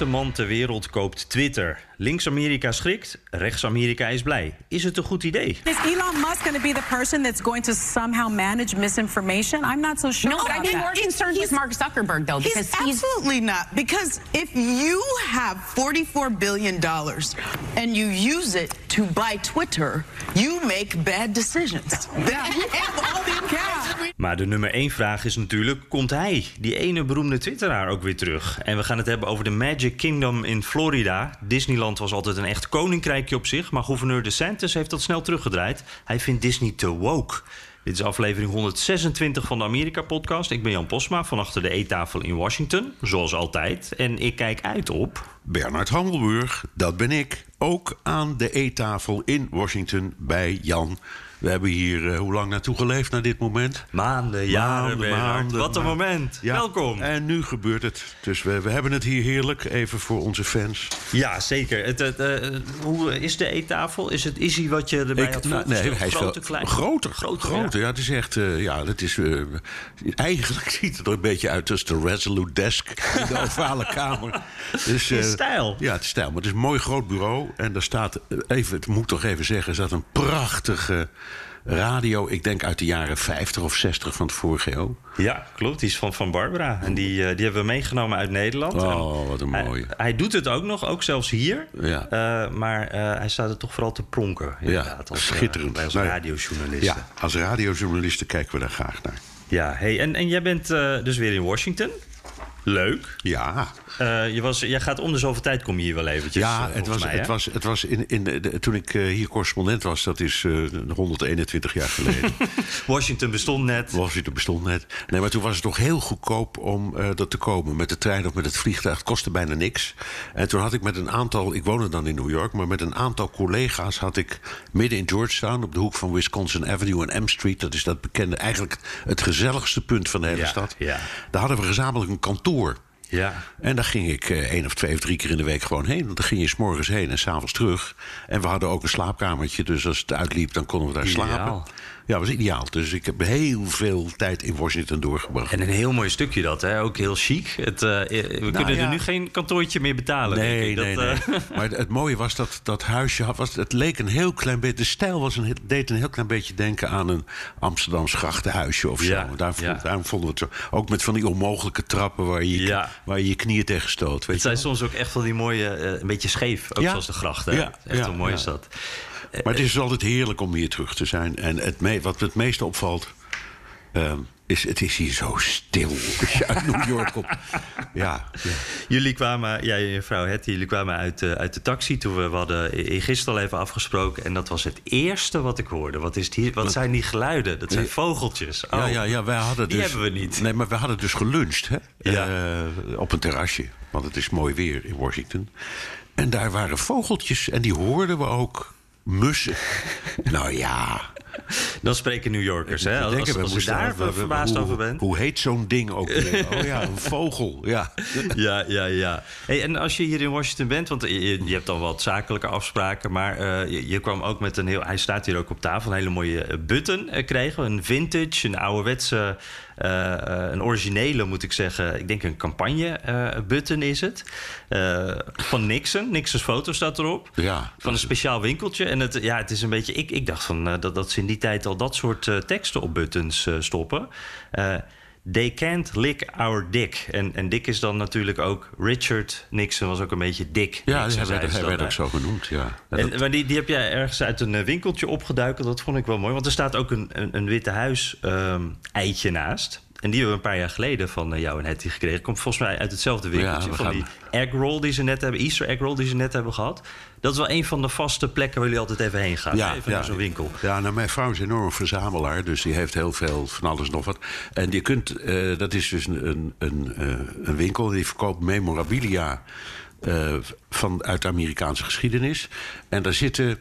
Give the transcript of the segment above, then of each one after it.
Rijkste man ter wereld koopt Twitter. Links-Amerika schrikt, rechts-Amerika is blij. Is het een goed idee? Is Elon Musk going to be the person that's going to somehow manage misinformation? I'm not so sure. No, that. more concerned with Mark Zuckerberg, though, He's because he's. absolutely not. Because if you have $44 billion and you use it to buy Twitter, you make bad decisions. Maar de nummer één vraag is natuurlijk: komt hij, die ene beroemde Twitteraar, ook weer terug? En we gaan het hebben over de Magic Kingdom in Florida. Disneyland was altijd een echt koninkrijkje op zich, maar gouverneur DeSantis heeft dat snel teruggedraaid. Hij vindt Disney te woke. Dit is aflevering 126 van de Amerika-podcast. Ik ben Jan Posma van achter de eettafel in Washington, zoals altijd. En ik kijk uit op. Bernard Handelburg, dat ben ik. Ook aan de eettafel in Washington bij Jan. We hebben hier eh, hoe lang naartoe geleefd naar dit moment? Maanden, jaren, Maanden, maanden, Wat een moment. Ja, Welkom. En nu gebeurt het. Dus we, we hebben het hier heerlijk, even voor onze fans. Ja, zeker. Het, het, eh, hoe is de eettafel? Is het easy wat je erbij Ik- had nou, nee, hij is Grote, wel klein? groter. Groter, groter, ja. Het is echt, eh, ja, het is, eigenlijk ziet het er een beetje uit als de Resolute Desk in de ovale kamer. Dus, Het is stijl. Ja, het is stijl. Maar het is een mooi groot bureau. En daar staat, even, het moet toch even zeggen, er staat een prachtige radio. Ik denk uit de jaren 50 of 60 van het vorige eeuw. Ja, klopt. Die is van Van Barbara. En die, eh, die hebben we meegenomen uit Nederland. Oh, En wat een mooie. Hij, doet het ook nog, ook zelfs hier. Ja. Eh, maar eh, hij staat er toch vooral te pronken. Inderdaad, als, schitterend. wij als Nou ja. radiojournalisten. Ja, als radiojournalisten kijken we daar graag naar. Ja, hey, en, en jij bent dus weer in Washington. Leuk. Ja, Eh, je was, jij gaat om de zoveel tijd kom je hier wel eventjes. eh, ja het volgens was, mij, het was, het was in, in de, de- toen ik eh, hier correspondent was, dat is eh, 121 jaar geleden. Washington bestond net. Washington bestond net. Nee, maar toen was het toch heel goedkoop om eh dat te komen. Met de trein of met het vliegtuig. Het kostte bijna niks. En toen had ik met een aantal... Ik woonde dan in New York. Maar met een aantal collega's had ik midden in Georgetown... op de hoek van Wisconsin Avenue en M Street... dat is dat bekende, eigenlijk het gezelligste punt van de hele Ja, stad. ja. Daar hadden we gezamenlijk een kantoor. Ja. En daar ging ik eh, één of twee of drie keer in de week gewoon heen. Want dan ging je s'morgens heen en s'avonds terug. En we hadden ook een slaapkamertje. Dus als het uitliep, dan konden we daar Ideaal. slapen. Ja, was ideaal. Dus ik heb heel veel tijd in Washington doorgebracht. En een heel mooi stukje dat, hè? Ook heel chic. Het, eh, we kunnen ja. er nu geen kantoortje meer betalen. Nee, denk ik. nee, nee. eh, Maar het, mooie was dat dat huisje had, was, het leek een heel klein beetje. De stijl was een, deed een heel klein beetje denken aan een Amsterdams grachtenhuisje of zo. Ja, Daar, ja. Daarom vonden we het zo. Ook met van die onmogelijke trappen waar je Ja. waar je, je knieën tegen stoot. Weet Het zijn wel? soms ook echt van die mooie, eh, een beetje scheef. Ook Ja. zoals de gracht, hè? Ja, Echt hoe mooi ja. is dat. Maar het is altijd heerlijk om hier terug te zijn. En het me- wat het meeste opvalt. ehm, is, het is hier zo stil als je uit New York komt. Ja, ja. Jullie kwamen, jij en je vrouw Hetty, jullie kwamen uit, eh, uit de taxi. Toen we, we hadden gisteren al even afgesproken. En dat was het eerste wat ik hoorde. Wat, is hier, wat zijn die geluiden? Dat zijn vogeltjes. Oh. Ja, ja, ja, wij hadden Die dus, hebben we niet. Nee, maar we hadden dus geluncht hè? Ja. Eh, op een terrasje. Want het is mooi weer in Washington. En daar waren vogeltjes en die hoorden we ook. Mussen. nou ja. Dan spreken New Yorkers, hè? Als, als, we als je daar verbaasd hoe, over bent. Hoe heet zo'n ding ook? Oh ja, een vogel. Ja. Ja, ja, ja. Hey, en als je hier in Washington bent, want je, je hebt dan wat zakelijke afspraken, maar eh, je, je kwam ook met een heel. Hij staat hier ook op tafel, een hele mooie eh, button eh, kregen. we. Een vintage, een ouderwetse, een originele moet ik zeggen. Ik denk een campagne eh, button is het. Eh, van Nixon. Nixon's foto staat erop. Ja, Van een speciaal winkeltje. En het, ja, het is een beetje. Ik, ik dacht van, eh, dat, dat ze in die tijd al dat soort eh, teksten op buttons eh, stoppen. They can't lick our dick. En, en Dick is dan natuurlijk ook... Richard Nixon was ook een beetje dik. Ja, Nixon, hij werd, hij ook zo genoemd, ja. En, maar die, die heb jij ergens uit een eh, winkeltje opgeduikeld. Dat vond ik wel mooi. Want er staat ook een, een, een Witte Huis ehm, eitje naast. En die hebben we een paar jaar geleden van eh, jou en Hetty gekregen. Komt volgens mij uit hetzelfde winkeltje. Ja, van gaan- die egg roll die ze net hebben, Easter egg roll die ze net hebben gehad. Dat is wel een van de vaste plekken waar jullie altijd even heen gaan. hè? even naar zo'n winkel. Ja, nou, mijn vrouw is een enorm verzamelaar, dus die heeft heel veel van alles en nog wat. En je kunt, eh, dat is dus een, een, een, eh, een winkel die verkoopt memorabilia van, uit de Amerikaanse geschiedenis. En daar zitten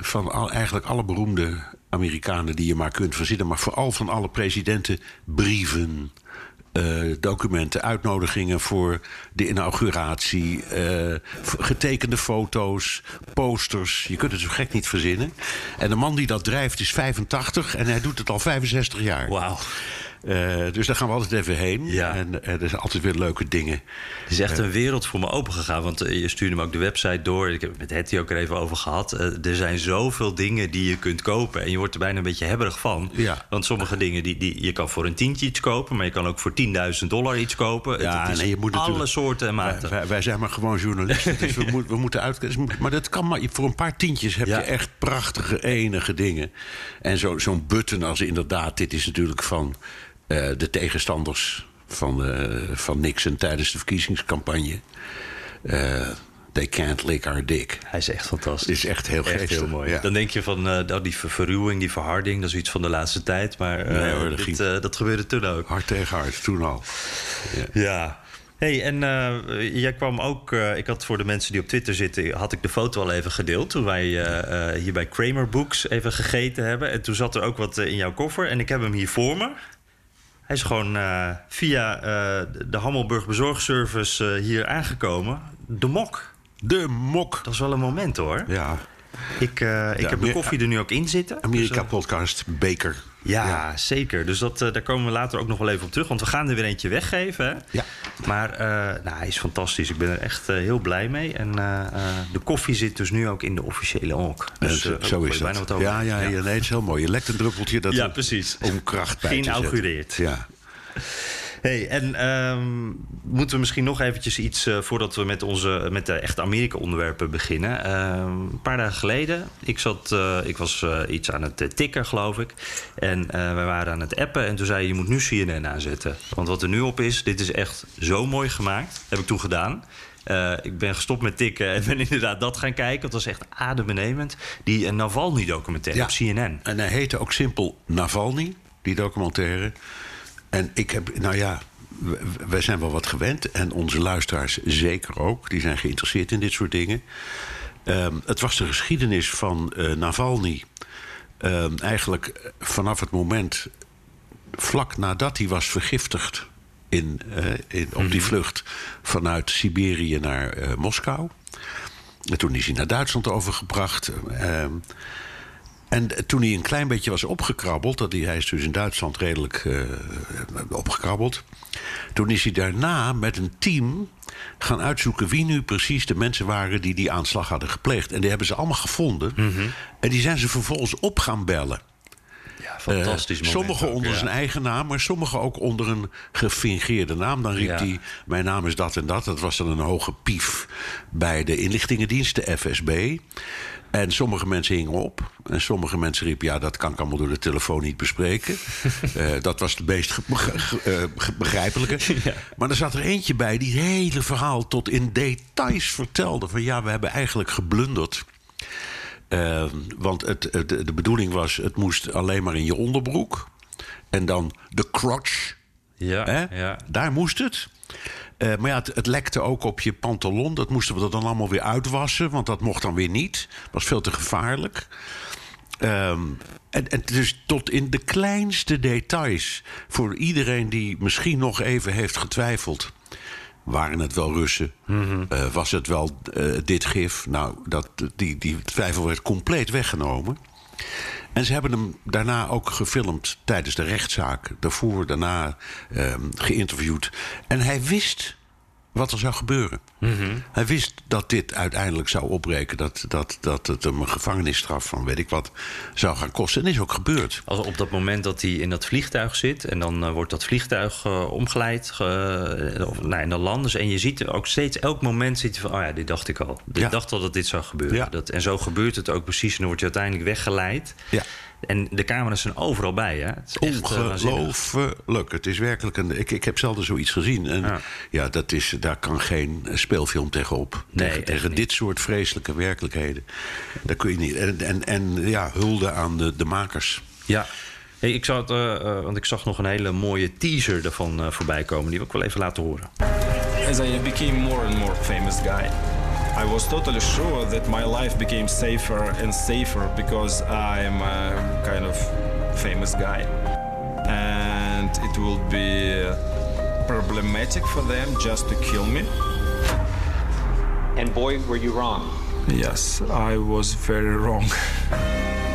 van al, eigenlijk alle beroemde Amerikanen die je maar kunt verzinnen, maar vooral van alle presidenten brieven. eh, documenten, uitnodigingen voor de inauguratie, eh, getekende foto's, posters. Je kunt het zo gek niet verzinnen. En de man die dat drijft is 85 en hij doet het al 65 jaar. Wauw. Eh, dus daar gaan we altijd even heen. Ja. En eh, er zijn altijd weer leuke dingen. Het is echt een wereld voor me opengegaan. Want eh, je stuurde me ook de website door. Ik heb het met Hetty ook er even over gehad. Eh, er zijn zoveel dingen die je kunt kopen. En je wordt er bijna een beetje hebberig van. Ja. Want sommige dingen, die, die, je kan voor een tientje iets kopen... maar je kan ook voor 10.000 dollar iets kopen. Ja, het, het is nee, je moet alle soorten en maten. Wij, wij zijn maar gewoon journalisten, dus we, moet- we moeten uit. Maar dat kan maar. Voor een paar tientjes heb Ja. je echt prachtige, enige dingen. En zo- zo'n button als inderdaad, dit is natuurlijk van eh, de tegenstanders van, eh, van Nixon tijdens de verkiezingscampagne. Eh, they can't lick our dick. Hij is echt fantastisch. Het is echt heel Echt heel mooi. Ja. Dan denk je van eh, nou, die ver- verruwing, die verharding, dat is iets van de laatste tijd. Maar eh, Nee, hoor, dat dit, ging- eh, dat gebeurde toen ook. Hard tegen hard, toen al. Ja. Hey, en eh, jij kwam ook, eh, ik had voor de mensen die op Twitter zitten, had ik de foto al even gedeeld. Toen wij eh, eh, hier bij Kramer Books even gegeten hebben. En toen zat er ook wat eh, in jouw koffer. En ik heb hem hier voor me. Hij is gewoon eh, via eh, de Hammelburg Bezorgservice eh, hier aangekomen. De mok. De mok. Dat is wel een moment hoor. Ja, Ik, ik Ja, heb de koffie er nu ook in zitten. Dus, Amerika-podcast, Beker. Ja, zeker. Dus dat, eh, daar komen we later ook nog wel even op terug. Want we gaan er weer eentje weggeven. Hè? Ja. Maar eh, nou, hij is fantastisch. Ik ben er echt eh, heel blij mee. En de koffie zit dus nu ook in de officiële onk. Dus, zo is bijna dat. wat over. Ja, ja, ja. Nee, het is heel mooi. Je lekt een druppeltje dat Ja, precies. om kracht bij. Geïnaugureerd. Ja. Hey, en ehm, moeten we misschien nog eventjes iets... eh, voordat we met, onze, met de echte Amerika-onderwerpen beginnen. Ehm, een paar dagen geleden, ik, zat, eh, ik was eh, iets aan het tikken, geloof ik. En we waren aan het appen en toen zei je... je moet nu CNN aanzetten. Want wat er nu op is, dit is echt zo mooi gemaakt. Heb ik toen gedaan. Ik ben gestopt met tikken en ben inderdaad dat gaan kijken. Het was echt adembenemend. Die Navalny-documentaire op CNN. En hij heette ook simpel Navalny, die documentaire. En ik heb, nou ja, wij zijn wel wat gewend. En onze luisteraars zeker ook. Die zijn geïnteresseerd in dit soort dingen. Ehm, het was de geschiedenis van eh, Navalny. Ehm, eigenlijk vanaf het moment vlak nadat hij was vergiftigd in, eh, in, op die vlucht vanuit Siberië naar eh, Moskou. En toen is hij naar Duitsland overgebracht. Ehm, en toen hij een klein beetje was opgekrabbeld, dat hij, hij is dus in Duitsland redelijk eh, opgekrabbeld. Toen is hij daarna met een team gaan uitzoeken wie nu precies de mensen waren die die aanslag hadden gepleegd. En die hebben ze allemaal gevonden. En die zijn ze vervolgens op gaan bellen. Ja, fantastisch Eh, moment Sommigen ook, onder ja. zijn eigen naam, maar sommigen ook onder een gefingeerde naam. Dan riep Ja. hij: Mijn naam is dat en dat. Dat was dan een hoge pief bij de inlichtingendienst, de FSB. En sommige mensen hingen op. En sommige mensen riepen: Ja, dat kan ik allemaal door de telefoon niet bespreken. Eh, dat was de meest eh, begrijpelijke. Maar er zat er eentje bij die het hele verhaal tot in details vertelde: van ja, we hebben eigenlijk geblunderd. Eh, want het, het- de, de bedoeling was, het moest alleen maar in je onderbroek. En dan de crotch. Ja, Hè? ja. Daar moest het. Eh, maar ja, het, het lekte ook op je pantalon. Dat moesten we dan allemaal weer uitwassen. Want dat mocht dan weer niet. was veel te gevaarlijk. Ehm, en, en dus tot in de kleinste details. Voor iedereen die misschien nog even heeft getwijfeld. Waren het wel Russen? Eh, was het wel eh, dit gif? Nou, dat, die, die twijfel werd compleet weggenomen. En ze hebben hem daarna ook gefilmd tijdens de rechtszaak. Daarvoor, daarna ehm, geïnterviewd. En hij wist wat er zou gebeuren. Hij wist dat dit uiteindelijk zou opbreken. Dat, dat, dat het hem een gevangenisstraf van weet ik wat zou gaan kosten. En is ook gebeurd. Als op dat moment dat hij in dat vliegtuig zit en dan eh, wordt dat vliegtuig eh, omgeleid ge- of, nou, en dan landen ze. En je ziet ook steeds, elk moment ziet hij van, oh ja, dit dacht ik al. Ik Ja. dacht al dat dit zou gebeuren. Ja. Dat, en zo gebeurt het ook precies. En dan word je uiteindelijk weggeleid. Ja. En de camera's zijn overal bij, hè? Het is echt. Ongelooflijk. Het is werkelijk een. Ik, ik heb zelden zoiets gezien. En ja, Ja. dat is, daar kan geen speelfilm tegenop. Nee, tegen niet. dit soort vreselijke werkelijkheden. Dat kun je niet. En, en, en ja, hulde aan de, de makers. Ja. Hey, ik zag, het, eh, eh, want ik zag nog een hele mooie teaser ervan eh, voorbij komen. Die wil ik wel even laten horen. As I became more and more famous guy, I was totally sure that my life became safer and safer because I'm a kind of famous guy. And it will be problematic for them just to kill me. And boy, were you wrong. Yes, I was very wrong.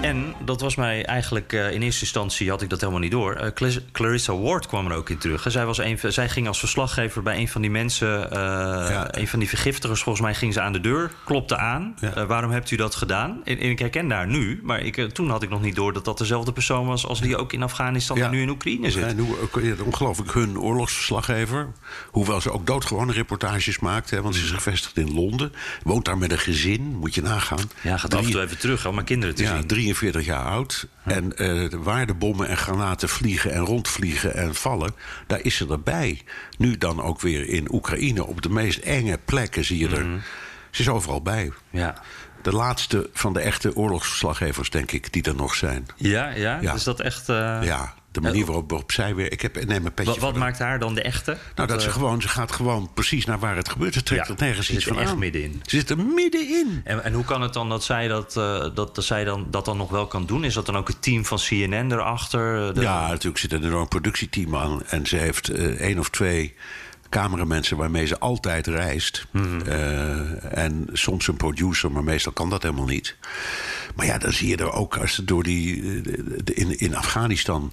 En dat was mij eigenlijk eh, in eerste instantie had ik dat helemaal niet door. Eh, Cla- Clarissa Ward kwam er ook in terug. Zij, was een, zij ging als verslaggever bij een van die mensen, eh, een van die vergiftigers, volgens mij ging ze aan de deur, klopte aan. Ja. Waarom hebt u dat gedaan? En, en ik herken haar nu, maar ik, toen had ik nog niet door dat dat dezelfde persoon was als die ook in Afghanistan en nu in Oekraïne zit. En ongelooflijk hun oorlogsverslaggever. Hoewel ze ook doodgewone reportages maakt. Hè, want ze is gevestigd in Londen. Woont daar met een gezin, moet je nagaan. Ja, gaat af en Drie- toe even terug om mijn kinderen te ja, zien. 43 jaar oud. En eh, waar de bommen en granaten vliegen en rondvliegen en vallen, daar is ze erbij. Nu dan ook weer in Oekraïne, op de meest enge plekken zie je er. Ze is overal bij. Ja. De laatste van de echte oorlogsverslaggevers, denk ik, die er nog zijn. Ja, ja, Ja. is dat echt... eh, Ja, de manier waarop, waarop zij weer. Ik heb, neem een petje Wat, maakt haar dan de echte? Nou, dat ze eh, gewoon, ze gaat gewoon precies naar waar het gebeurt. Ze trekt Ja, er nergens ze iets zit van er echt aan. middenin. Ze zit er middenin. En, en hoe kan het dan dat zij dat, eh, dat, dat, zij dan, dat dan nog wel kan doen? Is dat dan ook het team van CNN erachter? De- Ja, natuurlijk zit er een productieteam aan. En ze heeft eh, één of twee cameramensen waarmee ze altijd reist. Mhm. Eh, en soms een producer, maar meestal kan dat helemaal niet. Maar ja, dan zie je er ook als ze door die. eh, in, in Afghanistan.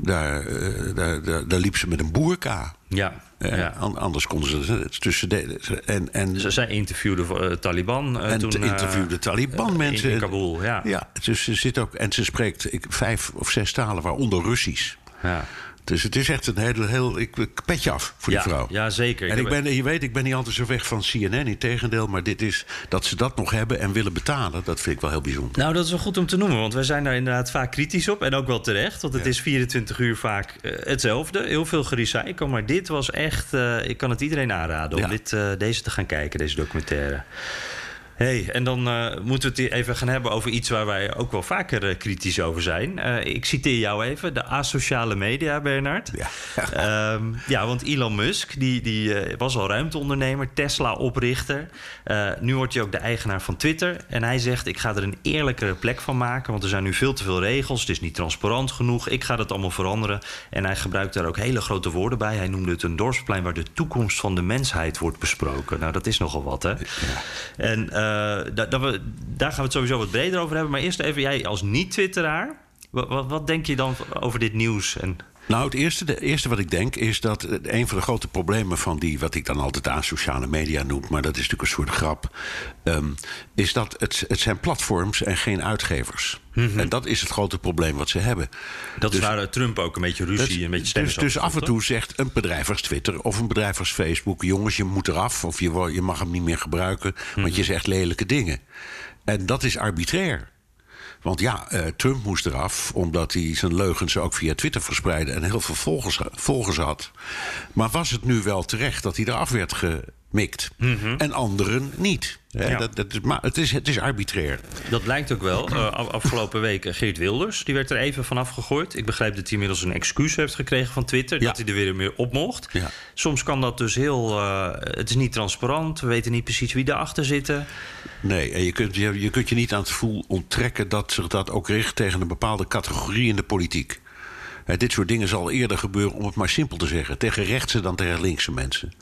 Daar, eh, daar, daar, daar liep ze met een boerka. Ja, Eh, ja. an- Anders konden ze het tussen de. En, en, Ze- Zij interviewde eh, Taliban eh, en toen... te interviewde Taliban mensen. in, in Kabul, ja. Ja, dus ze zit ook. En ze spreekt ik, vijf of zes talen, waaronder Russisch. ja. Dus het is echt een heel, heel ik, petje af voor Ja, die vrouw. ja, zeker. En Ik ben, je weet, ik ben niet altijd zo weg van CNN, in tegendeel. Maar dit is, dat ze dat nog hebben en willen betalen, dat vind ik wel heel bijzonder. Nou, dat is wel goed om te noemen, want wij zijn daar inderdaad vaak kritisch op. En ook wel terecht, want het is 24 uur vaak eh, hetzelfde. Heel veel gerecycle, maar dit was echt... eh, ik kan het iedereen aanraden om Ja. dit, eh, deze te gaan kijken, deze documentaire. Hey, en dan eh, moeten we het even gaan hebben over iets waar wij ook wel vaker eh, kritisch over zijn. Eh, ik citeer jou even, de asociale media, Bernard. Ja. Ehm, ja, want Elon Musk, die, die was al ruimteondernemer, Tesla-oprichter. Nu wordt hij ook de eigenaar van Twitter. En hij zegt, ik ga er een eerlijkere plek van maken... want er zijn nu veel te veel regels, het is niet transparant genoeg. Ik ga dat allemaal veranderen. En hij gebruikt daar ook hele grote woorden bij. Hij noemde het een dorpsplein waar de toekomst van de mensheid wordt besproken. Nou, dat is nogal wat, hè? En eh, we- daar gaan we het sowieso wat breder over hebben. Maar eerst even, jij als niet-twitteraar... Wat, wat, wat denk je dan over dit nieuws? En, Nou, het eerste, de eerste wat ik denk is dat eh, een van de grote problemen van die, wat ik dan altijd aan sociale media noem, maar dat is natuurlijk een soort grap, ehm, is dat het, het zijn platforms en geen uitgevers. En dat is het grote probleem wat ze hebben. dat is Dus- waar Trump ook een beetje ruzie, Dus- een beetje dus, stennis dus over af en toe zegt een bedrijf als Twitter of een bedrijf als Facebook: jongens, je moet eraf of je, je mag hem niet meer gebruiken, want je zegt lelijke dingen. En dat is arbitrair. Want ja, eh, Trump moest eraf omdat hij zijn leugens ook via Twitter verspreidde en heel veel volgers, volgers had. Maar was het nu wel terecht dat hij eraf werd gemikt en anderen niet? Hè, Ja. dat, dat is, maar het is, het is arbitrair. Dat lijkt ook wel. Af- afgelopen week eh, Geert Wilders, die werd er even vanaf gegooid. Ik begrijp dat hij inmiddels een excuus heeft gekregen van Twitter. Ja. Dat hij er weer meer op mocht. Ja. Soms kan dat dus heel... eh, het is niet transparant. We weten niet precies wie erachter zitten. Nee, en je kunt je, je kunt je niet aan het gevoel onttrekken dat zich dat ook richt tegen een bepaalde categorie in de politiek. Hè, dit soort dingen zal eerder gebeuren, om het maar simpel te zeggen, tegen rechtse dan tegen linkse mensen.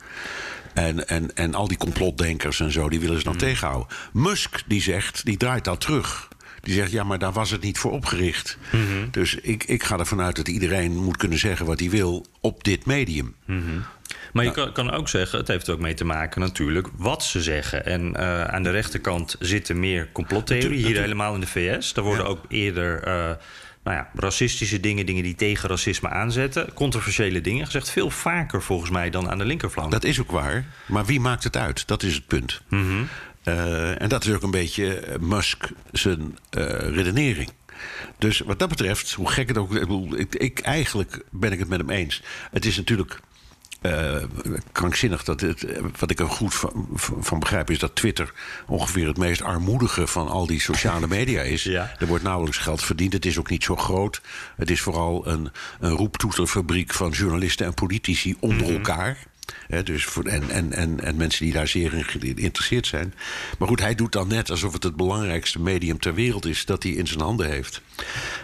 En, en, en al die complotdenkers en zo, die willen ze dan tegenhouden. Musk, die zegt, die draait dat terug. Die zegt, ja, maar daar was het niet voor opgericht. Dus ik, ik ga ervan uit dat iedereen moet kunnen zeggen wat hij wil op dit medium. Maar je kan, kan ook zeggen, het heeft er ook mee te maken natuurlijk wat ze zeggen. En eh, aan de rechterkant zitten meer complottheorieën, hier helemaal in de VS. Daar worden Ja. ook eerder eh, nou ja, racistische dingen, dingen die tegen racisme aanzetten. Controversiële dingen gezegd, veel vaker volgens mij dan aan de linkerflank. Dat is ook waar. Maar wie maakt het uit? Dat is het punt. Eh, en dat is ook een beetje eh, Musk zijn eh, redenering. Dus wat dat betreft, hoe gek het ook... Ik, ik- eigenlijk ben ik het met hem eens. Het is natuurlijk eh, krankzinnig dat het... eh, Wat ik er goed van, begrijp is dat Twitter... ongeveer het meest armoedige van al die sociale media is. Ja. Er wordt nauwelijks geld verdiend. Het is ook niet zo groot. Het is vooral een, een roeptoeterfabriek van journalisten en politici onder elkaar. Dus voor, en, en, en, en mensen die daar zeer in geïnteresseerd zijn. Maar goed, hij doet dan net alsof het het belangrijkste medium ter wereld is dat hij in zijn handen heeft.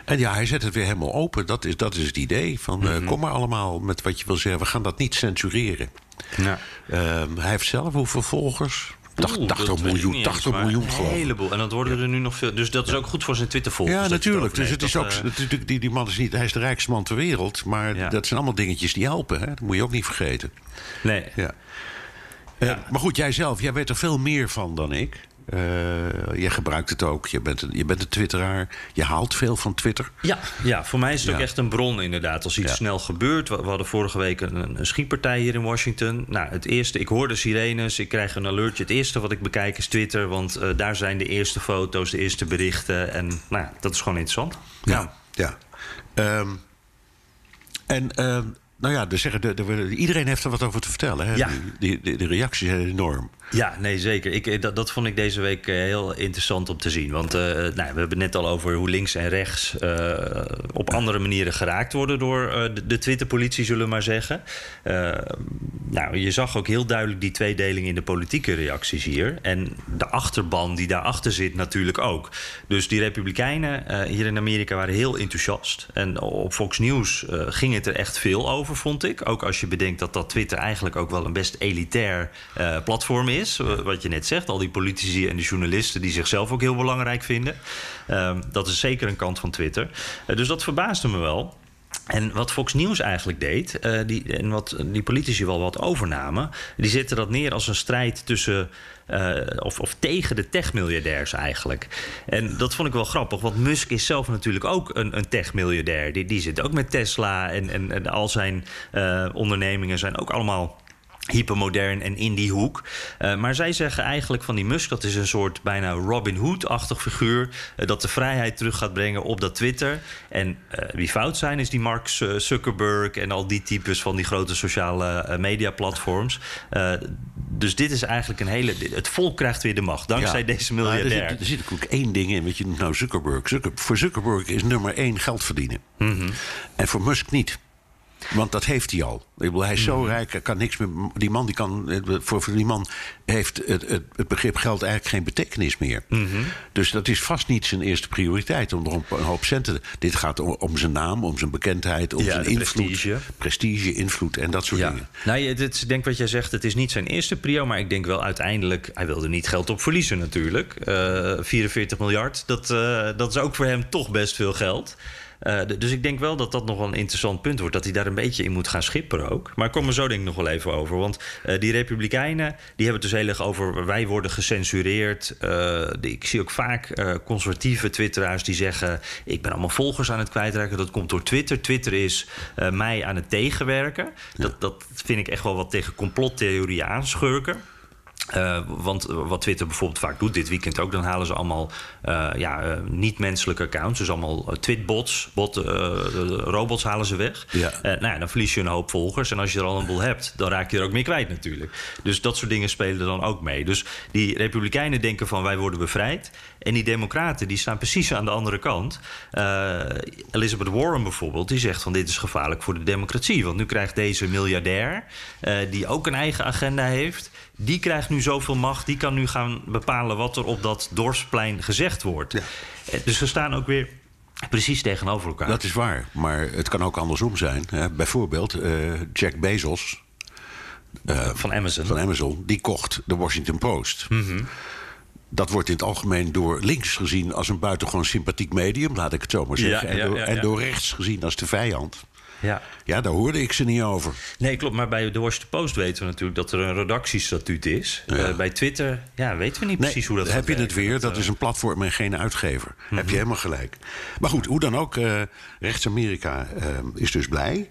En ja, hij zet het weer helemaal open. Dat is, dat is het idee. Van, eh, kom maar allemaal met wat je wil zeggen. We gaan dat niet censureren. Ja. Ehm, hij heeft zelf hoeveel volgers? Dacht- Oeh, 80 dat weet ik miljoen, niet 80 eens, maar miljoen geloof Een heleboel. En dat worden er nu nog veel. Dus dat is ook goed voor zijn Twitter-volgers. Ja, dat je natuurlijk. Dus het is ook, eh, natuurlijk- die, die man is niet, hij is de rijkste man ter wereld. Maar Ja. dat zijn allemaal dingetjes die helpen. Hè? Dat moet je ook niet vergeten. nee. Ja. Eh, maar goed, jij zelf, jij weet er veel meer van dan ik. Eh, jij gebruikt het ook. Je bent, een, je bent een twitteraar. Je haalt veel van Twitter. Ja, ja, voor mij is het ook echt een bron inderdaad. Als iets Ja. snel gebeurt. We, we hadden vorige week een, een schietpartij hier in Washington. Nou, het eerste, ik hoor de sirenes, ik krijg een alertje. Het eerste wat ik bekijk is Twitter, want eh, daar zijn de eerste foto's, de eerste berichten. En nou, ja, dat is gewoon interessant. Ja. ja. Ehm, en ehm, nou ja, dus zeggen, de, de- iedereen heeft er wat over te vertellen. Hè? Ja. Die, die, de reacties zijn enorm. Ja, nee, zeker. Ik, eh, dat, dat vond ik deze week eh, heel interessant om te zien. Want eh, nou, we hebben het net al over hoe links en rechts op andere manieren geraakt worden door de, de Twitter-politie, zullen we maar zeggen. Nou, je zag ook heel duidelijk die tweedeling in de politieke reacties hier. En de achterban die daarachter zit natuurlijk ook. Dus die Republikeinen hier in Amerika waren heel enthousiast. En op Fox News ging het er echt veel over, vond ik. Ook als je bedenkt dat dat Twitter eigenlijk ook wel een best elitair platform is. Eh, Wat je net zegt, al die politici en de journalisten die zichzelf ook heel belangrijk vinden. Ehm, dat is zeker een kant van Twitter. Eh, dus dat verbaasde me wel. En wat Fox News eigenlijk deed, eh, die, en wat die politici wel wat overnamen, die zetten dat neer als een strijd tussen. eh, of, of tegen de techmiljardairs eigenlijk. En dat vond ik wel grappig, want Musk is zelf natuurlijk ook een, een techmiljardair. Die, die zit ook met Tesla en, en, al zijn ondernemingen zijn ook allemaal hypermodern en in die hoek. Eh, maar zij zeggen eigenlijk van die Musk... dat is een soort bijna Robin Hood-achtig figuur... eh, dat de vrijheid terug gaat brengen op dat Twitter. En eh, wie fout zijn is die Mark Zuckerberg... en al die types van die grote sociale eh, media-platforms. Dus dit is eigenlijk een hele... Het volk krijgt weer de macht, dankzij Ja. deze Maar miljardair. Er zit, er zit ook één ding in, weet je noemt nou Zuckerberg. Zucker- voor Zuckerberg is nummer één geld verdienen. Mhm. En voor Musk niet. Want dat heeft hij al. Hij is zo Mhm. rijk, hij kan niks meer. Die man, die kan, voor, voor die man heeft het, het, het begrip geld eigenlijk geen betekenis meer. Mhm. Dus dat is vast niet zijn eerste prioriteit om er een een hoop centen. Dit gaat om, om zijn naam, om zijn bekendheid, om Ja, zijn invloed. prestige. prestige, invloed en dat soort dingen. Nou, ik denk wat jij zegt, het is niet zijn eerste prio, maar ik denk wel uiteindelijk, hij wilde niet geld op verliezen natuurlijk. Eh 44 miljard, dat, eh, dat is ook voor hem toch best veel geld. Eh, dus ik denk wel dat dat nog wel een interessant punt wordt. Dat hij daar een beetje in moet gaan schipperen ook. Maar ik kom er zo denk ik nog wel even over. Want eh, die Republikeinen die hebben het dus heel erg over... wij worden gecensureerd. Eh, ik zie ook vaak conservatieve twitteraars die zeggen... ik ben allemaal volgers aan het kwijtraken. Dat komt door Twitter. Twitter is mij aan het tegenwerken. Dat, dat vind ik echt wel wat tegen complottheorieën aanschurken. Eh, want wat Twitter bijvoorbeeld vaak doet, dit weekend ook, dan halen ze allemaal eh, ja, eh, niet-menselijke accounts. Dus allemaal twitbots, bot, robots halen ze weg. Ja. Nou ja, dan verlies je een hoop volgers. En als je er al een boel hebt, dan raak je er ook meer kwijt natuurlijk. Dus dat soort dingen spelen dan ook mee. Dus die Republikeinen denken van wij worden bevrijd. En die Democraten die staan precies aan de andere kant. Elizabeth Warren bijvoorbeeld, die zegt van dit is gevaarlijk voor de democratie. Want nu krijgt deze miljardair, die ook een eigen agenda heeft... die krijgt nu zoveel macht, die kan nu gaan bepalen... wat er op dat dorpsplein gezegd wordt. Eh, Dus ze staan ook weer precies tegenover elkaar. Dat is waar, maar het kan ook andersom zijn. Bijvoorbeeld eh, Jack Bezos van Amazon. van Amazon, die kocht de Washington Post. dat wordt in het algemeen door links gezien als een buitengewoon sympathiek medium, laat ik het zo maar Ja, zeggen. ja, en, door rechts gezien als de vijand. Ja. Ja, daar hoorde ik ze niet over. Nee, klopt. Maar bij de Washington Post weten we natuurlijk dat er een redactiestatuut is. Ja. Eh, bij Twitter ja, weten we niet Nee, precies hoe dat heb je het weer. Dat, Dat eh, is een platform en geen uitgever. Mhm. Heb je helemaal gelijk. Maar goed, hoe dan ook, eh, rechts-Amerika eh, is dus blij.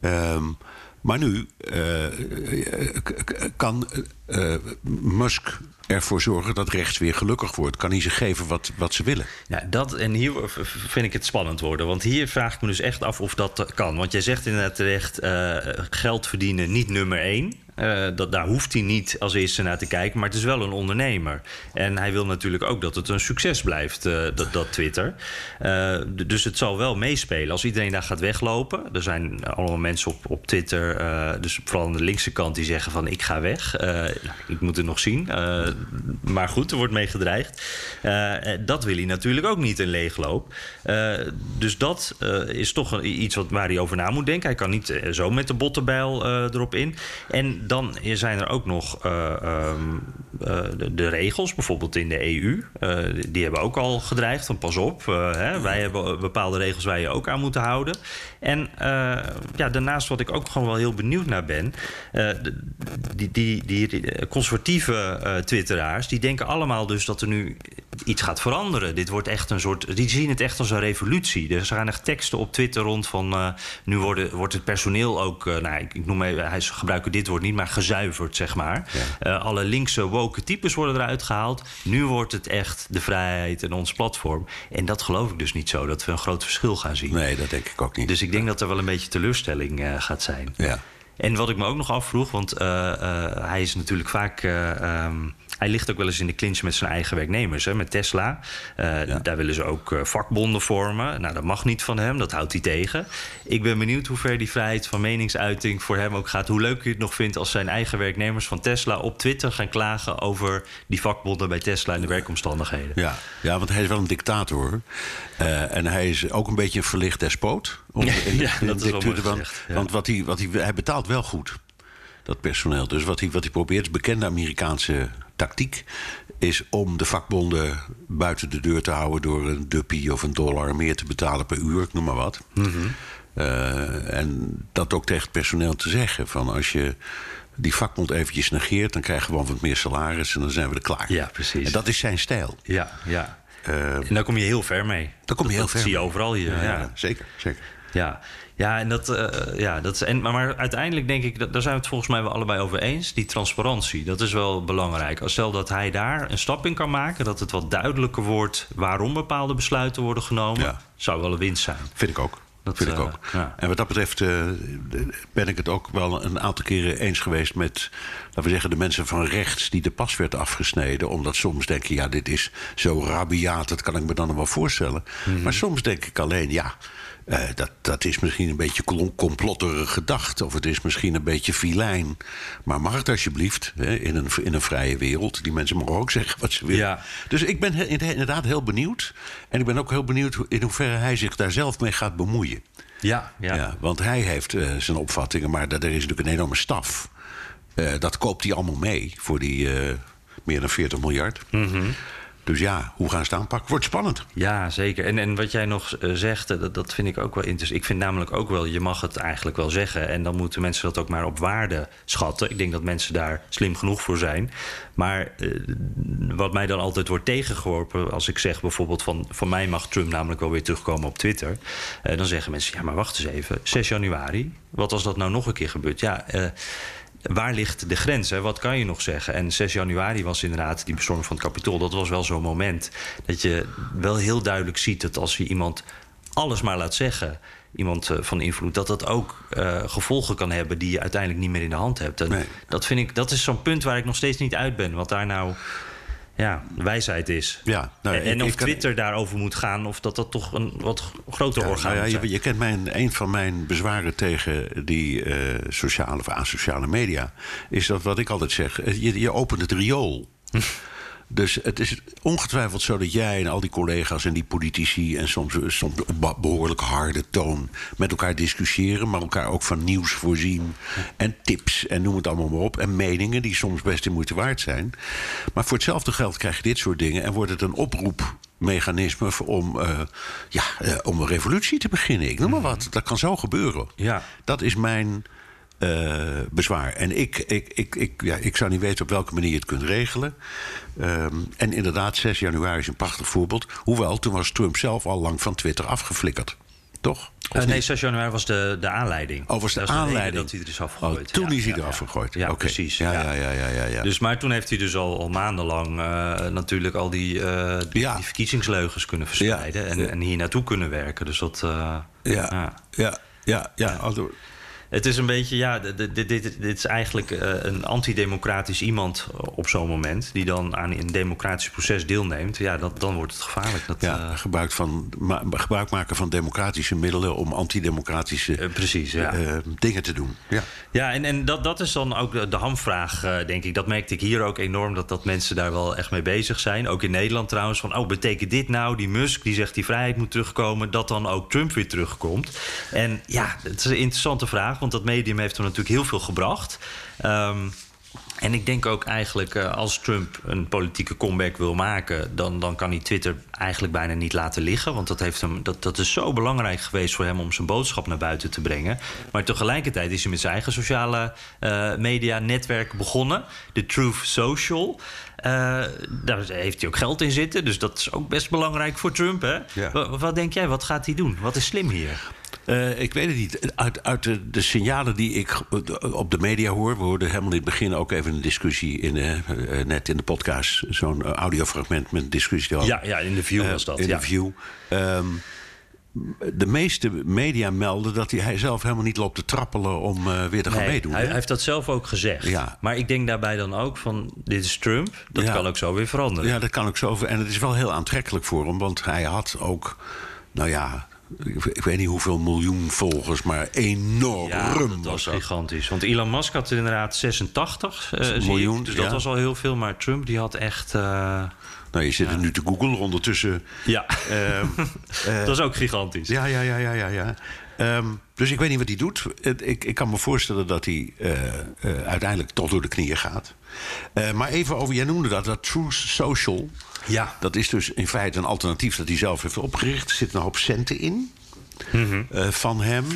Ehm, maar nu eh, kan eh, Musk ervoor zorgen dat rechts weer gelukkig wordt. Kan hij ze geven wat, wat ze willen. Ja, dat, en hier vind ik het spannend worden. Want hier vraag ik me dus echt af of dat kan. Want jij zegt inderdaad terecht, eh, geld verdienen niet nummer één. Eh, dat, daar hoeft hij niet als eerste naar te kijken. Maar het is wel een ondernemer. En hij wil natuurlijk ook dat het een succes blijft, eh, dat, dat Twitter. Eh, dus het zal wel meespelen. Als iedereen daar gaat weglopen. Er zijn allemaal mensen op, op Twitter, dus vooral aan de linkse kant, die zeggen van ik ga weg. Nou, ik moet het nog zien. Maar goed, er wordt mee gedreigd. Dat wil hij natuurlijk ook niet, een leegloop. Dus dat is toch iets wat, waar hij over na moet denken. Hij kan niet zo met de bottenbijl erop in. En dan zijn er ook nog eh, ehm, eh, de, regels, bijvoorbeeld in de EU. Eh, die hebben ook al gedreigd van pas op. hè, wij hebben bepaalde regels waar je ook aan moet houden. En ja, daarnaast wat ik ook gewoon wel heel benieuwd naar ben... die, die, die, conservatieve twitteraars... die denken allemaal dus dat er nu iets gaat veranderen. Dit wordt echt een soort... Die zien het echt als een revolutie. Dus er gaan echt teksten op Twitter rond van... nu worden, wordt het personeel ook... nou, ik, ik noem even, hij gebruiken dit woord niet, maar gezuiverd, zeg maar. Eh, alle linkse woke types worden eruit gehaald. Nu wordt het echt de vrijheid en ons platform. En dat geloof ik dus niet zo, dat we een groot verschil gaan zien. Nee, dat denk ik ook niet. Dus ik denk dat er wel een beetje teleurstelling eh, gaat zijn. Ja. En wat ik me ook nog afvroeg, want eh, hij is natuurlijk vaak. eh, ehm, hij ligt ook wel eens in de clinch met zijn eigen werknemers, hè, met Tesla. Eh, Ja. Daar willen ze ook eh, vakbonden vormen. Nou, dat mag niet van hem, dat houdt hij tegen. Ik ben benieuwd hoe ver die vrijheid van meningsuiting voor hem ook gaat. Hoe leuk hij het nog vindt als zijn eigen werknemers van Tesla op Twitter gaan klagen over die vakbonden bij Tesla en de werkomstandigheden. Ja, ja, want hij is wel een dictator. Eh, en hij is ook een beetje een verlicht despoot. Om- Ja, in- ja, in dat is wel mooi want, gezegd, ja. want wat hij, wat hij, hij betaalt wel goed, dat personeel. Dus wat hij, wat hij probeert, is bekende Amerikaanse tactiek... is om de vakbonden buiten de deur te houden... door een duppie of een dollar meer te betalen per uur, ik noem maar wat. Mhm. Eh, en dat ook tegen het personeel te zeggen. Van als je die vakbond eventjes negeert... dan krijg je gewoon wat meer salaris en dan zijn we er klaar. Ja, precies. En dat is zijn stijl. Ja, ja. Eh, En daar kom je heel ver mee. daar kom je heel dat ver zie je overal hier. Ja, ja. ja, zeker, zeker. Ja, ja en dat, eh, ja, dat is, en, maar, maar uiteindelijk denk ik, dat, daar zijn we het volgens mij wel allebei over eens. Die transparantie, dat is wel belangrijk. Als stel dat hij daar een stap in kan maken, dat het wat duidelijker wordt waarom bepaalde besluiten worden genomen, Ja. zou wel een winst zijn. Vind ik ook. Dat, vind ik eh, ook. ja. En wat dat betreft eh, ben ik het ook wel een aantal keren eens geweest met, laten we zeggen, de mensen van rechts die de pas werd afgesneden. Omdat soms denk je, ja, dit is zo rabiaat, dat kan ik me dan nog wel voorstellen. Mhm. Maar soms denk ik alleen, ja, eh, dat, dat is misschien een beetje complotterig gedacht. Of het is misschien een beetje filijn. Maar mag het alsjeblieft, hè, in, een, in een vrije wereld. Die mensen mogen ook zeggen wat ze willen. Ja. Dus ik ben he- inderdaad heel benieuwd. En ik ben ook heel benieuwd in hoeverre hij zich daar zelf mee gaat bemoeien. Ja, ja. Ja. want hij heeft eh, zijn opvattingen, maar er is natuurlijk een enorme staf. Eh, dat koopt hij allemaal mee voor die meer dan 40 miljard. Mhm. Dus ja, hoe gaan ze het aanpakken? Wordt spannend. Ja, zeker. En, en wat jij nog eh, zegt, eh, dat, dat vind ik ook wel interessant. Ik vind namelijk ook wel, je mag het eigenlijk wel zeggen. En dan moeten mensen dat ook maar op waarde schatten. Ik denk dat mensen daar slim genoeg voor zijn. Maar eh, wat mij dan altijd wordt tegengeworpen, als ik zeg bijvoorbeeld van, van mij mag Trump namelijk wel weer terugkomen op Twitter. eh, dan zeggen mensen, ja maar wacht eens even, 6 januari, wat als dat nou nog een keer gebeurt? Ja, waar ligt de grens? Hè? Wat kan je nog zeggen? En 6 januari was inderdaad die bestorming van het kapitool. Dat was wel zo'n moment dat je wel heel duidelijk ziet dat als je iemand alles maar laat zeggen, iemand eh, van invloed, dat dat ook eh, gevolgen kan hebben die je uiteindelijk niet meer in de hand hebt. En Nee. dat vind ik, dat is zo'n punt waar ik nog steeds niet uit ben. Wat daar nou ja, wijsheid is. Ja, nou, en of kan- Twitter daarover moet gaan, of dat dat toch een wat groter Ja, orgaan nou ja, je kent mijn, een van mijn bezwaren tegen die eh, sociale of asociale media. Is dat wat ik altijd zeg: eh, je, je opent het riool. Dus het is ongetwijfeld zo dat jij en al die collega's en die politici... en soms, soms op be- behoorlijk harde toon met elkaar discussiëren... maar elkaar ook van nieuws voorzien en tips en noem het allemaal maar op... en meningen die soms best de moeite waard zijn. Maar voor hetzelfde geld krijg je dit soort dingen... en wordt het een oproepmechanisme om, eh, ja, eh, om een revolutie te beginnen. Ik noem maar wat. Dat kan zo gebeuren. Ja. Dat is mijn eh, bezwaar. En ik, ik, ik, ik, ja, ik zou niet weten op welke manier je het kunt regelen. Ehm, en inderdaad, 6 januari is een prachtig voorbeeld. Hoewel, toen was Trump zelf al lang van Twitter afgeflikkerd. Toch? Eh, nee, niet? 6 januari was de, de aanleiding. Oh, was de Dat aanleiding. dat hij er is afgegooid. Oh, toen Ja, is hij ja, eraf ja. gegooid. Ja, precies. Ja, ja, ja, ja, ja, ja. Dus, maar toen heeft hij dus al, al maandenlang eh, natuurlijk al die, eh, die, verkiezingsleugens kunnen verspreiden. En, en hier naartoe kunnen werken. Dus dat... ja, ja. ja, ja, Het is een beetje, ja, dit, dit, dit, dit is eigenlijk eh, een antidemocratisch iemand op zo'n moment... die dan aan een democratisch proces deelneemt. Ja, dat, dan wordt het gevaarlijk. Dat, ja, eh, gebruik, van, gebruik maken van democratische middelen om antidemocratische eh, precies, ja. eh, dingen te doen. Ja. Ja, en, en dat, dat is dan ook de, de hamvraag, eh, denk ik. Dat merkte ik hier ook enorm, dat, dat mensen daar wel echt mee bezig zijn. Ook in Nederland trouwens. Van, oh, betekent dit nou, die Musk, die zegt die vrijheid moet terugkomen... dat dan ook Trump weer terugkomt? En ja, het is een interessante vraag, want dat medium heeft er natuurlijk heel veel gebracht. Ehm, en ik denk ook eigenlijk, eh, als Trump een politieke comeback wil maken... Dan, dan kan hij Twitter eigenlijk bijna niet laten liggen. Want dat, heeft hem, dat, dat is zo belangrijk geweest voor hem om zijn boodschap naar buiten te brengen. Maar tegelijkertijd is hij met zijn eigen sociale eh, media netwerk begonnen. De Truth Social. Eh, daar heeft hij ook geld in zitten. Dus dat is ook best belangrijk voor Trump. Hè? Ja. Wa- Wat, denk jij, wat gaat hij doen? Wat is slim hier? Eh, ik weet het niet. Uit, uit de, de signalen die ik op de media hoor. We hoorden helemaal in het begin ook even een discussie. In, eh, net in de podcast. Zo'n eh, audiofragment met een discussie. Ja, ja, in de view Eh, was dat. In ja. de view. Ehm, de meeste media melden dat hij, zelf helemaal niet loopt te trappelen om eh, weer te gaan Nee, meedoen. Hij, hij heeft dat zelf ook gezegd. Ja. Maar ik denk daarbij dan ook van, dit is Trump. Dat Ja. kan ook zo weer veranderen. Ja, dat kan ook zo. En het is wel heel aantrekkelijk voor hem. Want hij had ook, nou ja, ik, ik weet niet hoeveel miljoen volgers, maar enorm Ja, dat was dat. gigantisch. Want Elon Musk had er inderdaad 86 eh, zie ik. miljoen, Dus dat was al heel veel. Maar Trump die had echt... eh, Nou, je zit er nu te googlen ondertussen. ja, ehm, dat was ook gigantisch. ja, ja, ja, ja, ja. ja. Ehm, dus ik weet niet wat hij doet. Ik, ik kan me voorstellen dat hij eh, eh, uiteindelijk toch door de knieën gaat. Eh, maar even over, jij noemde dat, dat Truth Social. Ja. Dat is dus in feite een alternatief dat hij zelf heeft opgericht. Er zitten een hoop centen in Mhm. eh, van hem.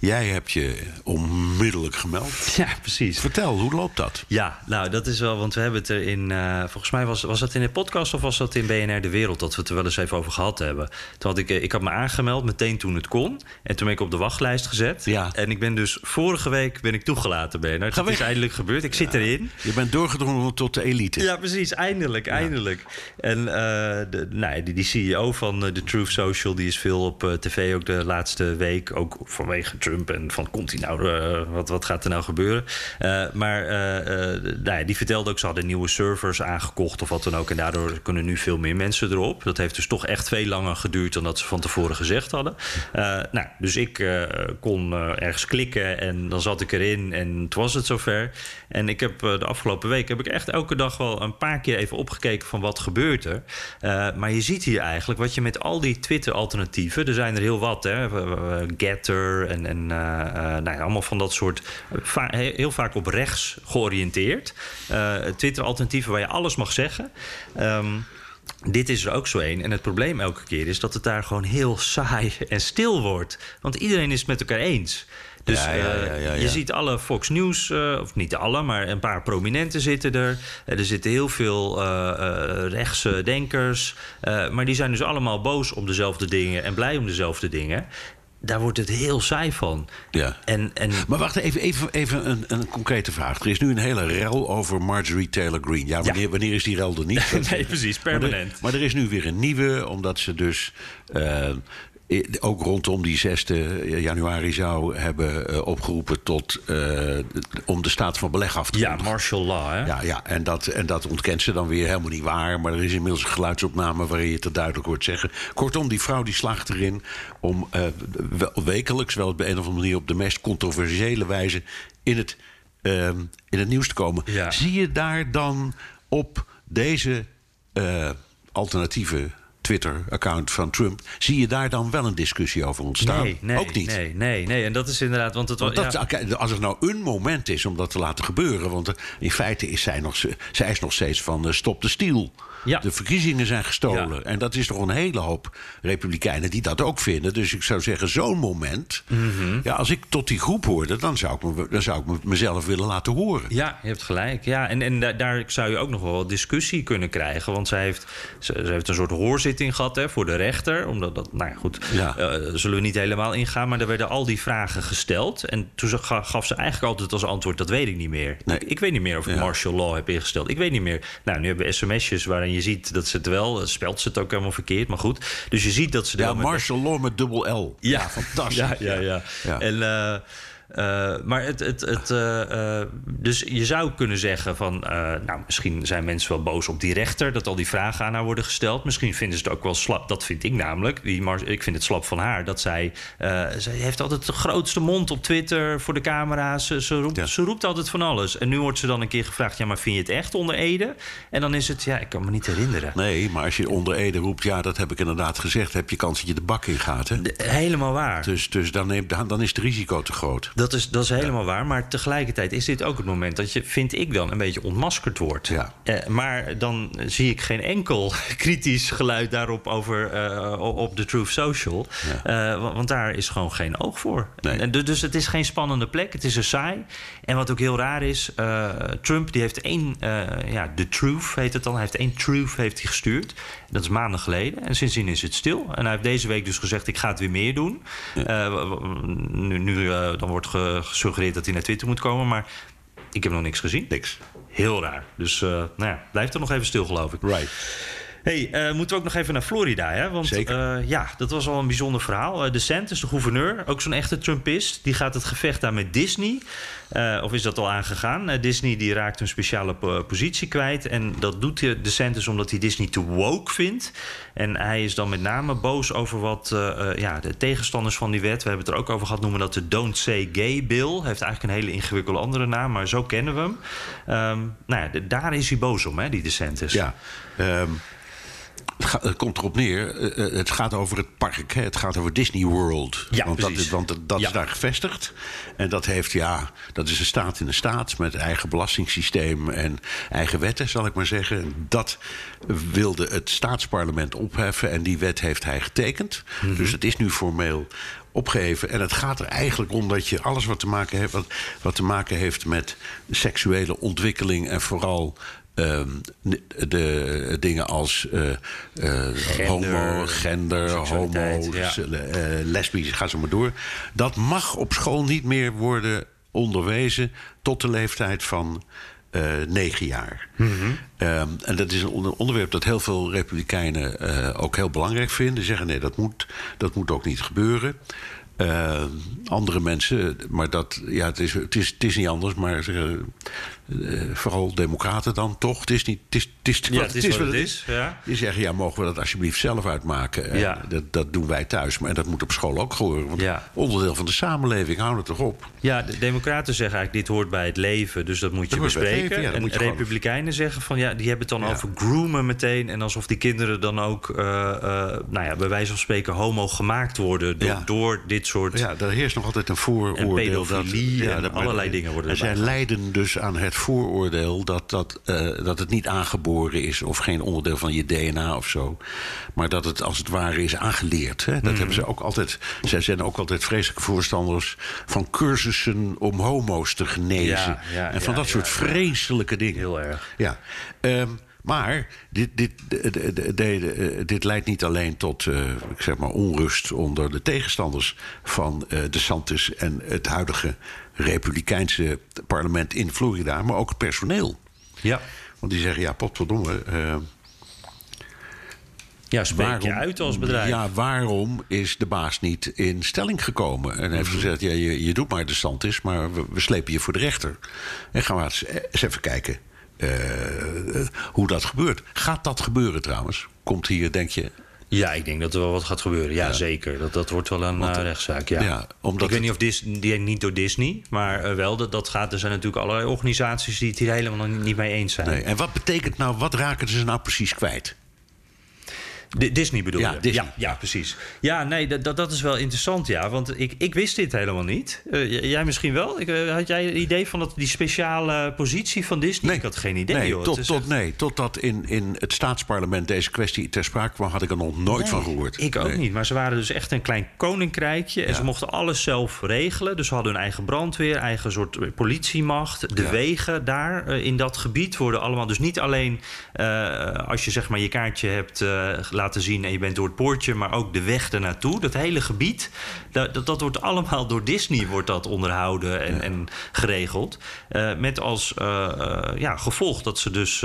Jij hebt je onmiddellijk gemeld. Ja, precies. Vertel, hoe loopt dat? Ja, nou dat is wel, want we hebben het er in, eh, volgens mij was, was dat in de podcast of was dat in BNR De Wereld, dat we het er wel eens even over gehad hebben. Toen had ik, eh, ik had me aangemeld meteen toen het kon en toen ben ik op de wachtlijst gezet. Ja. En ik ben dus vorige week ben ik toegelaten, Bernard. Dat is eindelijk gebeurd. Ik zit erin. Je bent doorgedrongen tot de elite. Ja, precies. Eindelijk, eindelijk. En eh, de, nou, die, die CEO van de Truth Social... die is veel op tv ook de laatste week. Ook vanwege En van komt hij nou... eh, wat, wat gaat er nou gebeuren? Eh, maar eh, nou ja, die vertelde ook... ze hadden nieuwe servers aangekocht of wat dan ook... en daardoor kunnen nu veel meer mensen erop. Dat heeft dus toch echt veel langer geduurd... dan dat ze van tevoren gezegd hadden. Nou, dus ik kon ergens klikken en dan zat ik erin... en toen was het zover. En ik heb de afgelopen week... heb ik echt elke dag wel een paar keer even opgekeken... van wat gebeurt er. Maar je ziet hier eigenlijk wat je met al die Twitter-alternatieven... er zijn er heel wat, hè. Getter en eh, eh, nou ja, allemaal van dat soort... va- heel vaak op rechts georiënteerd. Eh, Twitter-alternatieven waar je alles mag zeggen... Ehm, dit is er ook zo een. En het probleem elke keer is dat het daar gewoon heel saai en stil wordt. Want iedereen is het met elkaar eens. Dus Ja, ja, ja, ja, je ziet alle Fox News, eh, of niet alle, maar een paar prominenten zitten er. Er zitten heel veel eh, rechtse denkers. maar die zijn dus allemaal boos om dezelfde dingen en blij om dezelfde dingen. Daar wordt het heel saai van. Ja. En, en Maar wacht even, even, even een, een concrete vraag. Er is nu een hele rel over Marjorie Taylor Greene. Ja, wanneer, wanneer is die rel er niet? Nee, precies, Maar er- permanent. Maar er, is nu weer een nieuwe, omdat ze dus... eh, ook rondom die 6 januari zou hebben eh, opgeroepen tot eh, om de staat van beleg af te ja, kondigen. martial law, hè? Ja, ja en, dat, en dat ontkent ze dan weer helemaal niet waar. Maar er is inmiddels een geluidsopname waarin je het er duidelijk hoort zeggen. Kortom, die vrouw die slaagt erin om eh, wel wekelijks, wel op een of andere manier op de meest controversiële wijze in het, ehm, in het nieuws te komen. Ja. Zie je daar dan op deze eh, alternatieve Twitter-account van Trump... zie je daar dan wel een discussie over ontstaan? Nee, nee, Ook niet. Nee, nee, nee. En dat is inderdaad. Want het Want dat, Als er nou een moment is om dat te laten gebeuren... want er- in feite is zij nog, zij is nog steeds van eh, stop de stiel. Ja. De verkiezingen zijn gestolen. Ja. En dat is toch een hele hoop republikeinen die dat ook vinden. Dus ik zou zeggen, zo'n moment... Mhm. ja, als ik tot die groep hoorde... dan zou ik, me, dan zou ik me- mezelf willen laten horen. Ja, je hebt gelijk. Ja, en, en da- daar zou je ook nog wel discussie kunnen krijgen. Want zij heeft, ze, ze heeft een soort hoorzitting gehad hè, voor de rechter. Omdat dat, nou ja, goed, Ja. eh, zullen we niet helemaal ingaan. Maar er werden al die vragen gesteld. En toen gaf ze eigenlijk altijd als antwoord: dat weet ik niet meer. Nee. Ik, ik weet niet meer of ik Ja. martial law heb ingesteld. Ik weet niet meer. Nou, nu hebben we sms'jes waarin je ziet dat ze het wel, eh, spelt ze het ook helemaal verkeerd. Maar goed. Dus je ziet dat ze Ja, martial law met dubbel L. ja, fantastisch. Ja, ja, ja. Ja. En, eh, maar het, het, het, eh, eh, dus je zou kunnen zeggen van, nou, misschien zijn mensen wel boos op die rechter dat al die vragen aan haar worden gesteld. Misschien vinden ze het ook wel slap. Dat vind ik namelijk. Die Mar- ik vind het slap van haar dat zij, zij heeft altijd de grootste mond op Twitter voor de camera's. Ze, ze, roept, Ja. ze roept altijd van alles. En nu wordt ze dan een keer gevraagd, ja, maar vind je het echt onder Ede? En dan is het, ja, ik kan me niet herinneren. Nee, maar als je onder Ede roept... ja, dat heb ik inderdaad gezegd... heb je kans dat je de bak in gaat. Hè? De- helemaal waar. Dus, dus dan, neemt, dan dan is het risico te groot. Dat is, dat is helemaal waar. Maar tegelijkertijd is dit ook het moment dat je, vind ik dan, een beetje ontmaskerd wordt. Ja. Eh, maar dan zie ik geen enkel kritisch geluid daarop over eh, op de Truth Social. Eh, wa- want daar is gewoon geen oog voor. Nee. En dus het is geen spannende plek. Het is een saai. En wat ook heel raar is, eh, Trump die heeft één, eh, ja, de Truth heet het dan. Hij heeft één Truth heeft hij gestuurd. Dat is maanden geleden. En sindsdien is het stil. En hij heeft deze week dus gezegd, ik ga het weer meer doen. Eh, nu nu eh, dan wordt gesuggereerd dat hij naar Twitter moet komen. Maar ik heb nog niks gezien. Niks. Heel raar. Dus eh, nou ja, blijft er nog even stil, geloof ik. Right. Hey, eh, moeten we ook nog even naar Florida, hè? Want Zeker. eh, ja, dat was al een bijzonder verhaal. Uh, DeSantis, de gouverneur, ook zo'n echte Trumpist... die gaat het gevecht aan met Disney. Eh, of is dat al aangegaan? Eh, Disney die raakt een speciale po- positie kwijt. En dat doet de DeSantis omdat hij Disney te woke vindt. En hij is dan met name boos over wat eh, eh, ja, de tegenstanders van die wet... we hebben het er ook over gehad, noemen dat de Don't Say Gay Bill. Heeft eigenlijk een hele ingewikkelde andere naam, maar zo kennen we hem. Ehm, nou ja, daar is hij boos om, hè, die DeSantis. Ja. ehm, het, komt erop neer. eh, eh, het gaat over het park. Hè? Het gaat over Disney World. Ja, want dat, is, want dat, Ja. is daar gevestigd. En dat heeft, ja, dat is een staat in een staat met eigen belastingssysteem en eigen wetten, zal ik maar zeggen. Dat wilde het staatsparlement opheffen en die wet heeft hij getekend. Mhm. Dus het is nu formeel opgeheven. En het gaat er eigenlijk om dat je alles wat te maken heeft, wat, wat te maken heeft met seksuele ontwikkeling en vooral. Ehm, de dingen als eh, eh, homo, gender, homo, ja. eh, lesbisch, ga zo maar door. Dat mag op school niet meer worden onderwezen tot de leeftijd van negen jaar. Ehm, en dat is een onder- onderwerp dat heel veel republikeinen ook heel belangrijk vinden. Zeggen nee, dat moet, dat moet ook niet gebeuren. Eh, andere mensen, maar dat, ja, het is, het is, het is niet anders, maar eh, vooral democraten dan toch. Het is niet, het is, het is, Ja, het is wat het is, ja. Die zeggen, ja, mogen we dat alsjeblieft zelf uitmaken? Eh, dat, dat doen wij thuis, maar dat moet op school ook gebeuren. Want Ja. onderdeel van de samenleving, hou het toch op. Ja, de Democraten zeggen eigenlijk dit hoort bij het leven, dus dat moet je Dat bespreken. leven, ja, en moet je gewoon- Republikeinen zeggen van ja, die hebben het dan over groomen meteen. En alsof die kinderen dan ook, eh, nou ja, bij wijze van spreken, homo gemaakt worden door, door dit soort. Ja, er heerst nog altijd een vooroordeel. En pedofilie dat, en allerlei dingen worden En zij lijden dus aan het vooroordeel dat, dat, eh, dat het niet aangeboren is... of geen onderdeel van je DNA of zo. Maar dat het als het ware is aangeleerd. Hè? Dat Mhm. hebben ze ook altijd... Zij zijn ook altijd vreselijke voorstanders van cursussen om homo's te genezen. Ja, ja, en van ja, dat soort vreselijke dingen. Heel erg. Ja. Ehm, maar dit, dit, de- eh, dit leidt niet alleen tot eh, ik zeg maar onrust onder de tegenstanders van eh de Santis en het huidige Republikeinse parlement in Florida, maar ook het personeel. Ja, Want die zeggen: ja, potverdomme. eh ja spreek je uit als bedrijf. Ja, waarom is de baas niet in stelling gekomen? En heeft Mhm. gezegd: ja, je, je doet maar de Santis, maar we, we slepen je voor de rechter. En gaan we eens, eens even kijken eh, hoe dat gebeurt. Gaat dat gebeuren trouwens? Komt hier, denk je, Ja, ik denk dat er wel wat gaat gebeuren. Ja, zeker. Dat, dat wordt wel een eh, rechtszaak. Ja. ja, omdat ik weet niet of die, niet door Disney, maar eh, wel dat dat gaat. Er zijn natuurlijk allerlei organisaties die het hier helemaal niet, niet mee eens zijn. Nee. En wat betekent nou, wat raken ze nou precies kwijt? Di- Disney bedoel Ja, je? Disney. Ja, ja, precies. Ja, nee, dat, dat, is wel interessant, ja. Want ik, ik wist dit helemaal niet. Eh, jij misschien wel? Ik, eh, had jij idee van dat, die speciale positie van Disney? Ik had geen idee, nee, tot, tot, echt- nee, totdat in, in het staatsparlement deze kwestie ter sprake kwam, had ik er nog nooit van gehoord. Ik ook Nee. niet. Maar ze waren dus echt een klein koninkrijkje. En Ja. ze mochten alles zelf regelen. Dus ze hadden hun eigen brandweer, eigen soort politiemacht. De Ja. wegen daar eh, in dat gebied worden allemaal... Dus niet alleen eh, als je zeg maar je kaartje hebt eh, laten zien... en je bent door het poortje, maar ook de weg ernaartoe. Dat hele gebied, dat, dat, dat wordt allemaal door Disney wordt dat onderhouden en, en geregeld. Eh, met als eh, eh, ja, gevolg dat ze dus...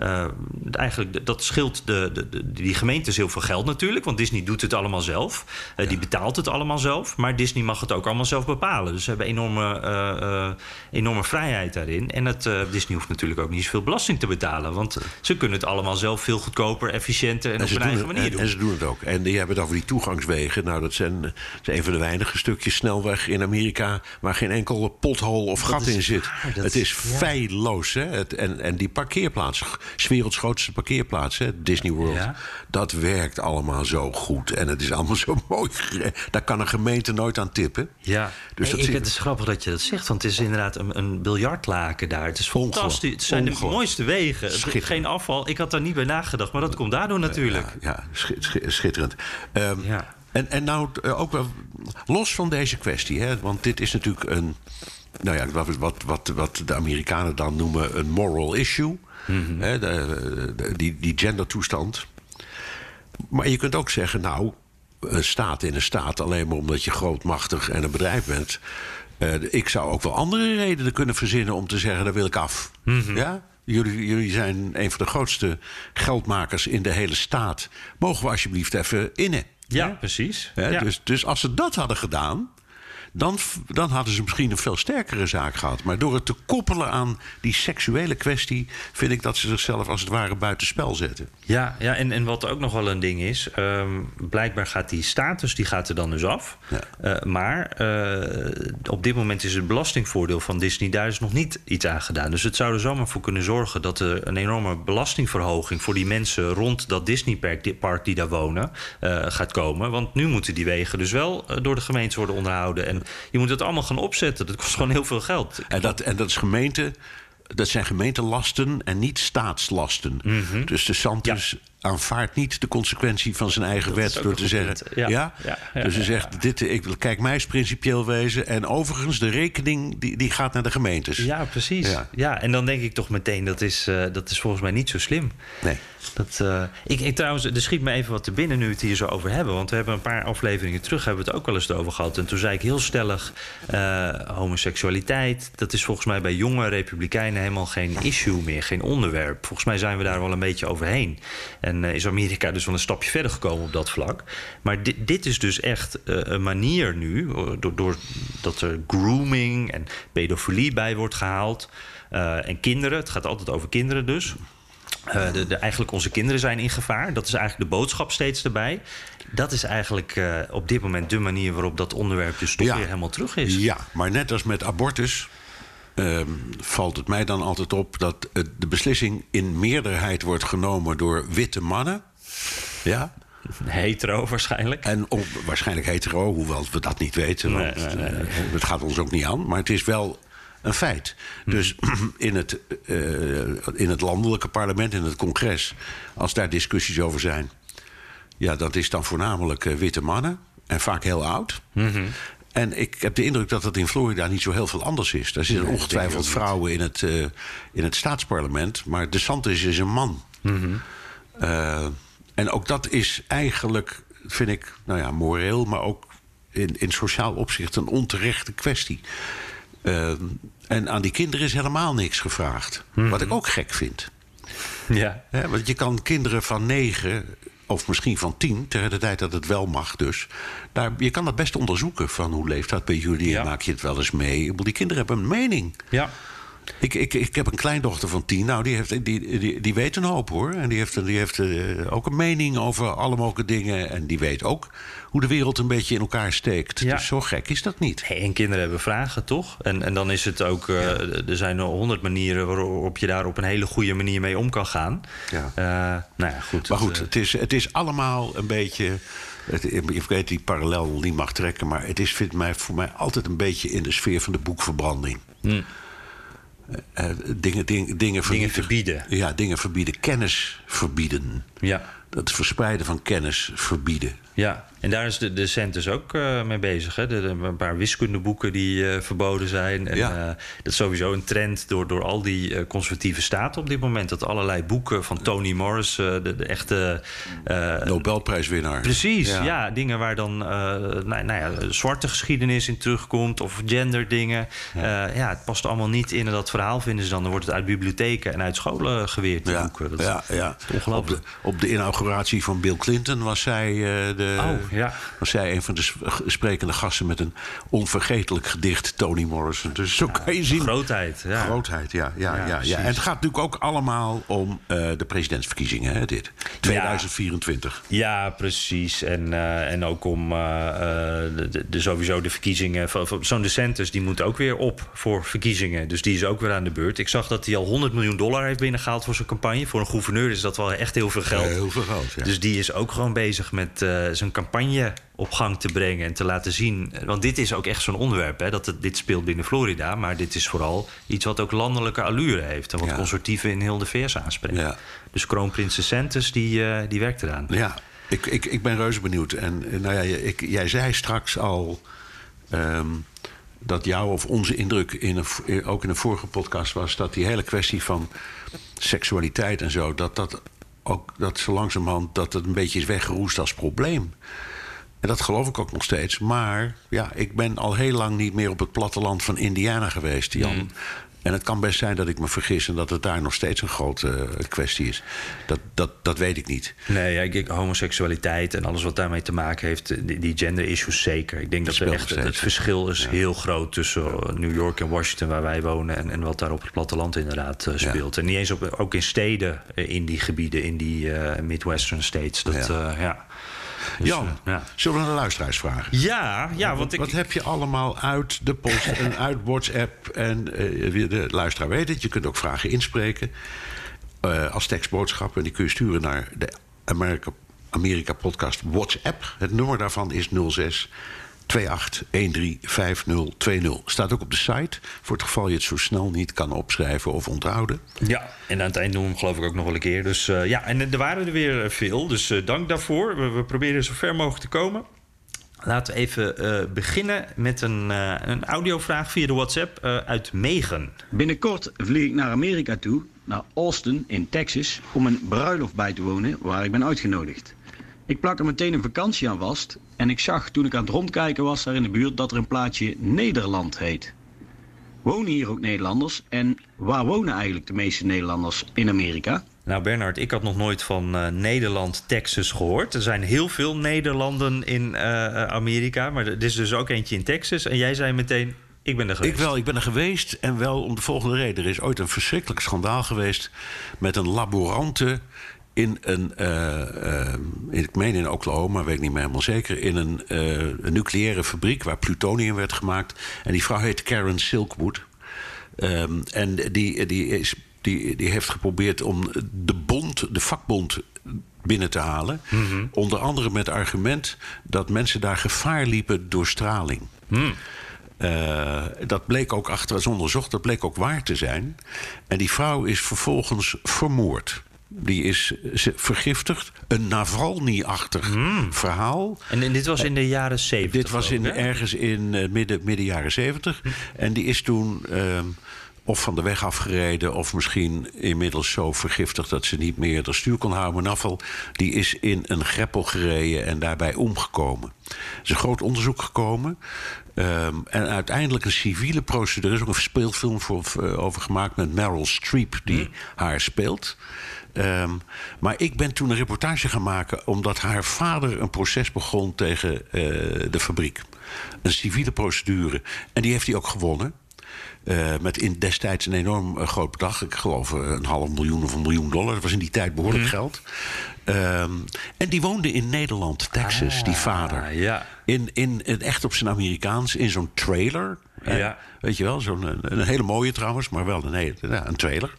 eh, eh, eh, eigenlijk, dat scheelt de, de, de- die gemeentes heel veel geld natuurlijk. Want Disney doet het allemaal zelf. Eh, Die betaalt het allemaal zelf. Maar Disney mag het ook allemaal zelf bepalen. Dus ze hebben enorme, eh, eh, enorme vrijheid daarin. En het, Disney hoeft natuurlijk ook niet zoveel belasting te betalen. Want ze kunnen het allemaal zelf veel goedkoper, efficiënter en, En op hun doen eigen het, manier en, doen. en ze doen het ook. En die hebben het over die toegangswegen. Nou, dat zijn, dat zijn een van de weinige stukjes snelweg in Amerika... waar geen enkel pothol of gat is in zit. het is- ja. feilloos. Hè? Het, en, en die parkeerplaats, 's werelds grootste parkeerplaats, hè? Disney World... Ja. dat werkt allemaal zo goed. En het is allemaal zo mooi. Daar kan een gemeente nooit aan tippen. Ja, Dus dat ik, zie- het is grappig dat je dat zegt, want het is inderdaad een, een biljartlaken daar. Het is fantastisch. Het zijn de mooiste wegen. Geen afval. Ik had daar niet bij nagedacht, maar dat komt daardoor natuurlijk. Ja, ja schi- schi- schitterend. Ehm, Ja. en, en nou eh, ook wel los van deze kwestie, hè, want dit is natuurlijk een. Nou ja, wat, wat, wat de Amerikanen dan noemen een moral issue. Mhm. hè, de, de- die, die gendertoestand. Maar je kunt ook zeggen, nou, een staat in een staat, alleen maar omdat je grootmachtig en een bedrijf bent. eh, ik zou ook wel andere redenen kunnen verzinnen om te zeggen: daar wil ik af. Mhm. Ja? Jullie, jullie zijn een van de grootste geldmakers in de hele staat. Mogen we alsjeblieft even innen? Ja, precies. Hè? Ja. Dus, dus als ze dat hadden gedaan. Dan, dan hadden ze misschien een veel sterkere zaak gehad. Maar door het te koppelen aan die seksuele kwestie. vind ik dat ze zichzelf als het ware buitenspel zetten. Ja, ja en, en wat ook nog wel een ding is, ehm, blijkbaar gaat die status die gaat er dan dus af. Ja. Eh, maar eh, op dit moment is het belastingvoordeel van Disney daar is nog niet iets aan gedaan. Dus het zou er zomaar voor kunnen zorgen dat er een enorme belastingverhoging voor die mensen rond dat Disneypark die, park die daar wonen eh, gaat komen. Want nu moeten die wegen dus wel door de gemeente worden onderhouden. En je moet het allemaal gaan opzetten. Dat kost gewoon heel veel geld. En dat, en dat is gemeente. Dat zijn gemeentelasten en niet staatslasten. Mhm. Dus de Santos aanvaardt niet de consequentie van zijn eigen Dat wet door te zeggen. Ja, Ja? ja, ja, dus hij zegt: dit, ik, wil- kijk, mij is principieel wezen. En overigens, de rekening die, die gaat naar de gemeentes. Ja, precies. Ja. Ja. en dan denk ik toch meteen, dat is, eh, dat is volgens mij niet zo slim. Nee. Dat, eh, ik, ik trouwens, er schiet me even wat te binnen nu we het hier zo over hebben. Want we hebben een paar afleveringen terug hebben we het ook wel eens over gehad. En toen zei ik heel stellig, eh, homoseksualiteit... dat is volgens mij bij jonge republikeinen helemaal geen issue meer. Geen onderwerp. Volgens mij zijn we daar wel een beetje overheen. En eh, is Amerika dus wel een stapje verder gekomen op dat vlak. Maar dit, dit is dus echt eh, een manier nu... eh, door, er grooming en pedofilie bij wordt gehaald... Eh, en kinderen, het gaat altijd over kinderen dus... Eh, de, de, eigenlijk onze kinderen zijn in gevaar. Dat is eigenlijk de boodschap steeds erbij. Dat is eigenlijk op dit moment de manier waarop dat onderwerp dus toch Ja. weer helemaal terug is. Ja, maar net als met abortus. Ehm, valt het mij dan altijd op dat de beslissing in meerderheid wordt genomen door witte mannen. Ja, Hetero waarschijnlijk. En op, waarschijnlijk hetero, hoewel we dat niet weten. Want nee, nee, nee. eh, het gaat ons ook niet aan. Maar het is wel een feit. Hm. Dus in het, eh, in het landelijke parlement, in het congres... als daar discussies over zijn... ja, dat is dan voornamelijk eh, witte mannen. En vaak heel oud. Mhm. En ik heb de indruk dat dat in Florida niet zo heel veel anders is. Daar zitten Nee, ongetwijfeld vrouwen in het, eh, in het staatsparlement. Maar DeSantis is een man. Mhm. Eh, en ook dat is eigenlijk, vind ik, nou ja, moreel, maar ook in, in sociaal opzicht een onterechte kwestie. Eh, en aan die kinderen is helemaal niks gevraagd. Wat ik ook gek vind. Ja. Hè, want je kan kinderen van negen, of misschien van tien, tegen de tijd dat het wel mag dus. Daar, je kan dat best onderzoeken van hoe leeft dat bij jullie Ja. maak je het wel eens mee. Die kinderen hebben een mening. Ja. Ik, ik, ik heb een kleindochter van tien. Nou, die, heeft, die, die, die weet een hoop hoor. En die heeft, die heeft eh, ook een mening over alle mogelijke dingen. En die weet ook hoe de wereld een beetje in elkaar steekt. Ja. Dus zo gek is dat niet. Hey, en kinderen hebben vragen, toch? En, en dan is het ook... eh, Er zijn honderd manieren waarop je daar op een hele goede manier mee om kan gaan. Ja. Eh, nou ja, goed. Maar goed, het is, het is allemaal een beetje. Het, ik weet die parallel niet mag trekken, maar het is vindt mij, voor mij altijd een beetje in de sfeer van de boekverbranding. Eh, eh, dingen, dingen, dingen, verbieden. verbieden. Ja, dingen verbieden. Kennis verbieden. ja. Het verspreiden van kennis verbieden. Ja, en daar is de, de Centus ook eh, mee bezig. Hè? De, de- een paar wiskundeboeken die eh, verboden zijn. En, Ja. eh, dat is sowieso een trend door, door al die conservatieve staten op dit moment. Dat allerlei boeken van Tony Morris, de, de echte... Nobelprijswinnaar. Precies, Ja. ja. dingen waar dan nou, nou ja, zwarte geschiedenis in terugkomt of genderdingen. Ja. ja, het past allemaal niet in dat verhaal, vinden ze dan. Dan wordt het uit bibliotheken en uit scholen geweerd, die Ja, boeken. Dat ja, ja. ongelooflijk. Op de, op de inauguratie van Bill Clinton was zij, eh, de, Oh, ja. was zij een van de sp- sprekende gasten met een onvergetelijk gedicht, Toni Morrison. Dus zo kan je zien. Grootheid, ja. Grootheid, ja. ja, Ja, ja. En het gaat natuurlijk ook allemaal om eh, de presidentsverkiezingen, hè, dit. 2024. Ja, precies. En, eh, en ook om de, de, sowieso de verkiezingen. van- van Zo'n DeSantis die moet ook weer op voor verkiezingen. Dus die is ook weer aan de beurt. Ik zag dat hij al 100 miljoen dollar heeft binnengehaald voor zijn campagne. Voor een gouverneur is dat wel echt heel veel geld. Heel veel ja. Dus die is ook gewoon bezig met eh, zijn campagne op gang te brengen en te laten zien. Want dit is ook echt zo'n onderwerp. Hè, dat het, dit speelt binnen Florida. Maar dit is vooral iets wat ook landelijke allure heeft. En wat Ja. conservatieven in heel de VS aanspreekt. Ja. Dus kroonprins die, eh, die werkt eraan. Ja, ik, ik, ik ben reuze benieuwd. En eh, nou ja, ik, jij zei straks al ehm, dat jouw of onze indruk in een, ook in een vorige podcast was dat die hele kwestie van seksualiteit en zo, dat dat ook dat zo langzamerhand dat het een beetje is weggeroest als probleem. En dat geloof ik ook nog steeds. Maar ja, ik ben al heel lang niet meer op het platteland van Indiana geweest, Jan. En het kan best zijn dat ik me vergis en dat het daar nog steeds een grote eh, kwestie is. Dat, dat, dat weet ik niet. Nee, ik, ik- homoseksualiteit en alles wat daarmee te maken heeft, die, die gender issues zeker. Ik denk dat, Dat er echt, het verschil is heel groot tussen eh, New York en Washington, waar wij wonen, en, en wat daar op het platteland inderdaad eh, speelt. En niet eens op, ook in steden eh, in die gebieden, in die eh, Midwestern states. Dat, Ja. ja. Dus, Jan, eh, ja. zullen we naar de luisteraars vragen? Ja, ja, want ik, Wat heb je allemaal uit de post en uit WhatsApp? En eh, de luisteraar weet het, je kunt ook vragen inspreken eh, als tekstboodschap. En die kun je sturen naar de Amerika, Amerika Podcast WhatsApp. Het nummer daarvan is 06 28135020. Staat ook op de site, voor het geval je het zo snel niet kan opschrijven of onthouden. Ja, en aan het eind doen we hem geloof ik ook nog wel een keer. Dus eh, ja, en er waren er weer veel. Dus eh, dank daarvoor. We, we proberen zo ver mogelijk te komen. Laten we even eh, beginnen met een, eh, een audiovraag via de WhatsApp eh, uit Megen. Binnenkort vlieg ik naar Amerika toe, naar Austin in Texas, om een bruiloft bij te wonen waar ik ben uitgenodigd. Ik plak er meteen een vakantie aan vast en ik zag toen ik aan het rondkijken was daar in de buurt dat er een plaatsje Nederland heet. Wonen hier ook Nederlanders en waar wonen eigenlijk de meeste Nederlanders in Amerika? Nou Bernard, ik had nog nooit van eh, Nederland, Texas gehoord. Er zijn heel veel Nederlanden in eh, Amerika, maar er is dus ook eentje in Texas. En jij zei meteen, ik ben er geweest. Ik wel, ik ben er geweest en wel om de volgende reden. Er is ooit een verschrikkelijk schandaal geweest met een laborante in een, eh, eh, in- ik meen in Oklahoma, weet ik niet meer helemaal zeker, in een, eh, een nucleaire fabriek waar plutonium werd gemaakt. En die vrouw heet Karen Silkwood. Ehm, en die, die, is, die, die heeft geprobeerd om de bond, de vakbond binnen te halen. Onder andere met het argument dat mensen daar gevaar liepen door straling. Eh, dat bleek ook achter was onderzocht, dat bleek ook waar te zijn. En die vrouw is vervolgens vermoord. Die is vergiftigd. Een Navalny-achtig verhaal. En, en dit was in de jaren 70. Dit was in, hè? ergens in eh, midden, midden jaren zeventig. En die is toen ehm, of van de weg afgereden... of misschien inmiddels zo vergiftigd dat ze niet meer het stuur kon houden. Afval, die is in een greppel gereden en daarbij omgekomen. Er is een groot onderzoek gekomen. ehm, en uiteindelijk een civiele procedure. Er is ook een speelfilm voor, eh, over gemaakt met Meryl Streep... die haar speelt. Ehm, maar ik ben toen een reportage gaan maken omdat haar vader een proces begon tegen eh, de fabriek. Een civiele procedure. En die heeft hij ook gewonnen. Eh, met in destijds een enorm eh, groot bedrag. Ik geloof een half miljoen of een miljoen dollar. Dat was in die tijd behoorlijk Mhm. geld. Ehm, en die woonde in Nederland, Texas, die vader. Ah, ja. In, in, in- echt op zijn Amerikaans, in zo'n trailer. Ja. Weet je wel, zo'n, een, een hele mooie trouwens, maar wel een, hele- ja, een trailer.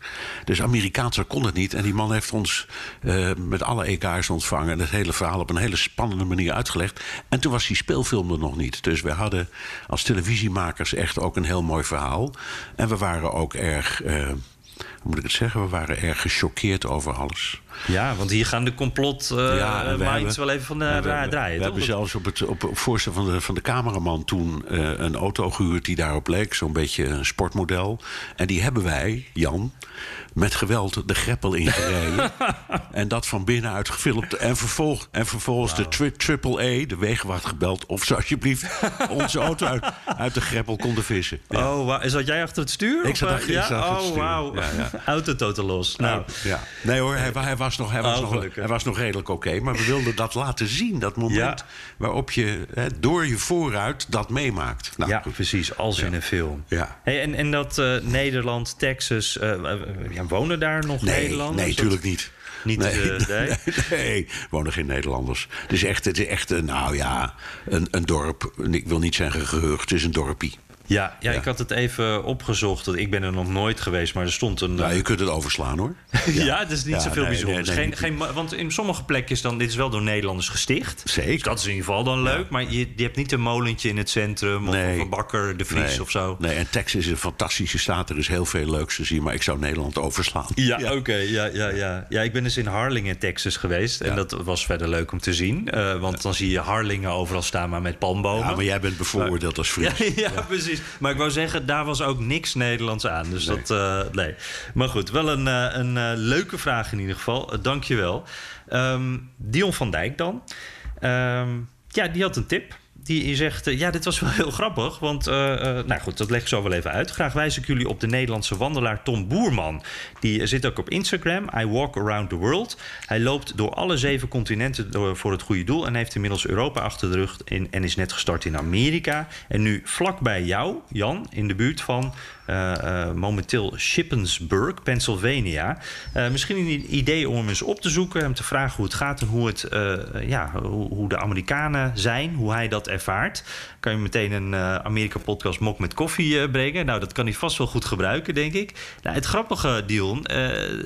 Dus Amerikaanser kon het niet. En die man heeft ons eh, met alle EK's ontvangen... en het hele verhaal op een hele spannende manier uitgelegd. En toen was die speelfilm er nog niet. Dus we hadden als televisiemakers echt ook een heel mooi verhaal. En we waren ook erg... eh, hoe moet ik het zeggen? We waren erg gechoqueerd over alles. Ja, want hier gaan de complot eh, Ja, minds hebben- wel even van de we- we- draaien. We hebben zelfs op het, op, op voorstel van de, van de cameraman toen eh, een auto gehuurd die daarop leek. Zo'n beetje een sportmodel. En die hebben wij, Jan, met geweld de greppel ingereden. en dat van binnenuit gefilmd. En, vervolg, en vervolgens de tri triple A, de wegenwacht gebeld... of ze alsjeblieft onze auto uit, uit de greppel konden vissen. Ja. Oh, wauw. zat jij achter het stuur? Ik Of, zat eh, achter- ja? achter het oh, stuur. wauw. Ja, ja. Auto totaal los. Nou, Ja. Nee hoor, hij, hij was nog, hij was Oh, nog, hij was nog redelijk oké. maar we wilden dat laten zien. Dat moment waarop je hè, door je vooruit dat meemaakt. Nou, ja, goed. precies. Als in een film. Ja. Hey, en, en dat eh, Nederland, Texas, eh, eh, ja, wonen daar nog Nee, Nederlanders? nee, natuurlijk niet. Niet, nee, eh, nee? nee, wonen geen Nederlanders. Het is echt, het is echt een, nou ja, een, een dorp. Ik wil niet zeggen geheugd, het is een dorpie. Ja, ja, Ja. ik had het even opgezocht. Ik ben er nog nooit geweest, maar er stond een... Nou, je kunt het overslaan hoor. ja, het is niet Ja, zoveel nee, bijzonders. nee, nee, geen, geen, want in sommige plekken is dan... Dit is wel door Nederlanders gesticht. Zeker. Dus dat is in ieder geval dan leuk. Maar je, je hebt niet een molentje in het centrum... of, een bakker, de Vries of zo. Nee, en Texas is een fantastische staat. Er is heel veel leuks te zien, maar ik zou Nederland overslaan. Ja, oké. ja, ja, ja. ja, ik ben dus in Harlingen, Texas geweest. En Ja. dat was verder leuk om te zien. Eh, want dan zie je Harlingen overal staan, maar met palmbomen. Ja, maar jij bent bevooroordeeld als Ja, Fries. ja, precies. Maar ik wou zeggen, daar was ook niks Nederlands aan. Dus dat, eh, nee. Maar goed, wel een, eh, een eh, leuke vraag in ieder geval. Dank je wel. Ehm, Dion van Dijk dan. Ehm, ja, die had een tip. Die zegt, eh, ja, dit was wel heel grappig. Want, eh, eh, nou goed, dat leg ik zo wel even uit. Graag wijs ik jullie op de Nederlandse wandelaar Tom Boerman. Die zit ook op Instagram, I Walk Around the World. Hij loopt door alle zeven continenten voor het goede doel... en heeft inmiddels Europa achter de rug en is net gestart in Amerika. En nu vlakbij jou, Jan, in de buurt van... eh, eh, momenteel Shippensburg, Pennsylvania. Eh, misschien een idee om hem eens op te zoeken, hem te vragen hoe het gaat en hoe, het, ja, hoe, hoe de Amerikanen zijn, hoe hij dat ervaart. Kan je meteen een Amerika-podcast mok met koffie brengen? Nou, dat kan hij vast wel goed gebruiken, denk ik. Nou, het grappige, Dion,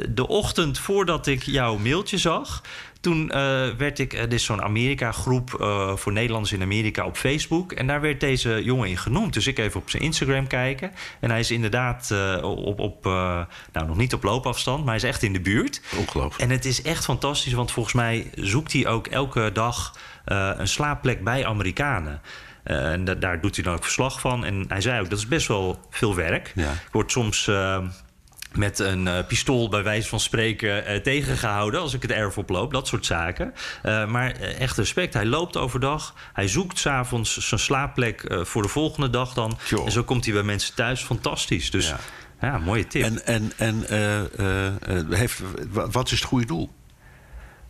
de ochtend voordat ik jouw mailtje zag. Toen eh, werd ik, er is zo'n Amerika-groep eh, voor Nederlanders in Amerika op Facebook. En daar werd deze jongen in genoemd. Dus ik even op zijn Instagram kijken. En hij is inderdaad eh, op, op eh, nou nog niet op loopafstand, maar hij is echt in de buurt. Ongelooflijk. En het is echt fantastisch, want volgens mij zoekt hij ook elke dag eh, een slaapplek bij Amerikanen. Eh, en da- daar doet hij dan ook verslag van. En hij zei ook, dat is best wel veel werk. Ja. Ik word soms eh, met een eh, pistool bij wijze van spreken eh, tegengehouden... als ik het erf oploop, dat soort zaken. Eh, maar echt respect, hij loopt overdag. Hij zoekt s'avonds zijn slaapplek voor de volgende dag dan. En zo komt hij bij mensen thuis. Fantastisch. Dus ja, Ja. mooie tip. En, en, en heeft, wa- wat is het goede doel?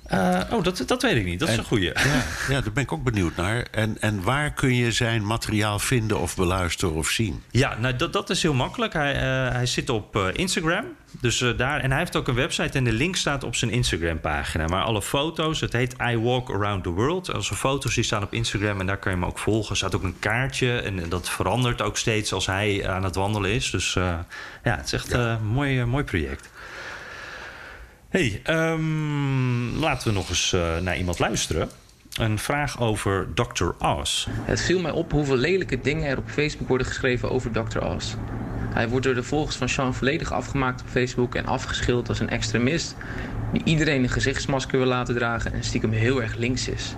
Eh, oh, dat, dat weet ik niet. Dat is En- een goeie. Ja, ja, daar ben ik ook benieuwd naar. En, en waar kun je zijn materiaal vinden of beluisteren of zien? Ja, nou, dat, dat is heel makkelijk. Hij, eh, hij zit op eh, Instagram. Dus, daar, en hij heeft ook een website en de link staat op zijn Instagram-pagina. Maar alle foto's, het heet I Walk Around the World. Als foto's die staan op Instagram en daar kan je hem ook volgen. Er staat ook een kaartje en dat verandert ook steeds als hij aan het wandelen is. Dus ja, het is echt een mooi, mooi project. Hey, ehm, laten we nog eens eh, naar iemand luisteren. Een vraag over Dr. Oz. Het viel mij op hoeveel lelijke dingen er op Facebook worden geschreven over Dr. Oz. Hij wordt door de volgers van Sean volledig afgemaakt op Facebook en afgeschilderd als een extremist die iedereen een gezichtsmasker wil laten dragen en stiekem heel erg links is.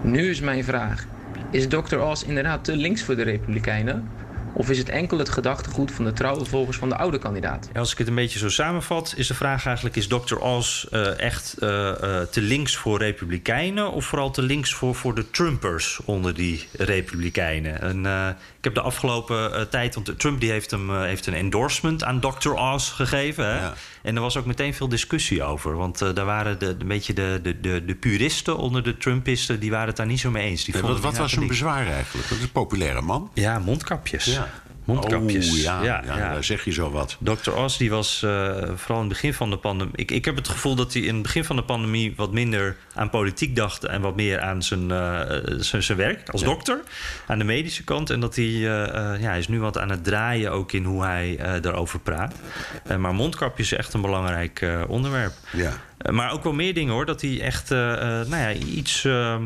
Nu is mijn vraag: is Dr. Oz inderdaad te links voor de Republikeinen? Of is het enkel het gedachtegoed van de trouwe volgers van de oude kandidaat? Als ik het een beetje zo samenvat, is de vraag eigenlijk: is Dr. Oz eh, echt eh, eh, te links voor Republikeinen of vooral te links voor, voor de Trumpers onder die Republikeinen? En, ik heb de afgelopen eh, tijd, want Trump die heeft, hem, eh, heeft een endorsement aan Dr. Oz gegeven. Hè? Ja. En er was ook meteen veel discussie over. Want eh, daar waren de, een beetje de, de, de, de puristen onder de Trumpisten, die waren het daar niet zo mee eens. Die wat, wat was zijn links. bezwaar eigenlijk? Dat is een populaire man. Ja, mondkapjes. Ja. Mondkapjes. Oh, ja, Ja, ja, ja. daar zeg je zo wat. Dr. Oz die was eh, vooral in het begin van de pandemie. Ik, ik heb het gevoel dat hij in het begin van de pandemie wat minder aan politiek dacht en wat meer aan zijn, eh, zijn, zijn werk als dokter, aan de medische kant. En dat hij, eh, ja, hij is nu wat aan het draaien ook in hoe hij daarover praat. Maar mondkapjes is echt een belangrijk onderwerp. Ja. Maar ook wel meer dingen hoor. Dat hij echt nou ja, iets ehm,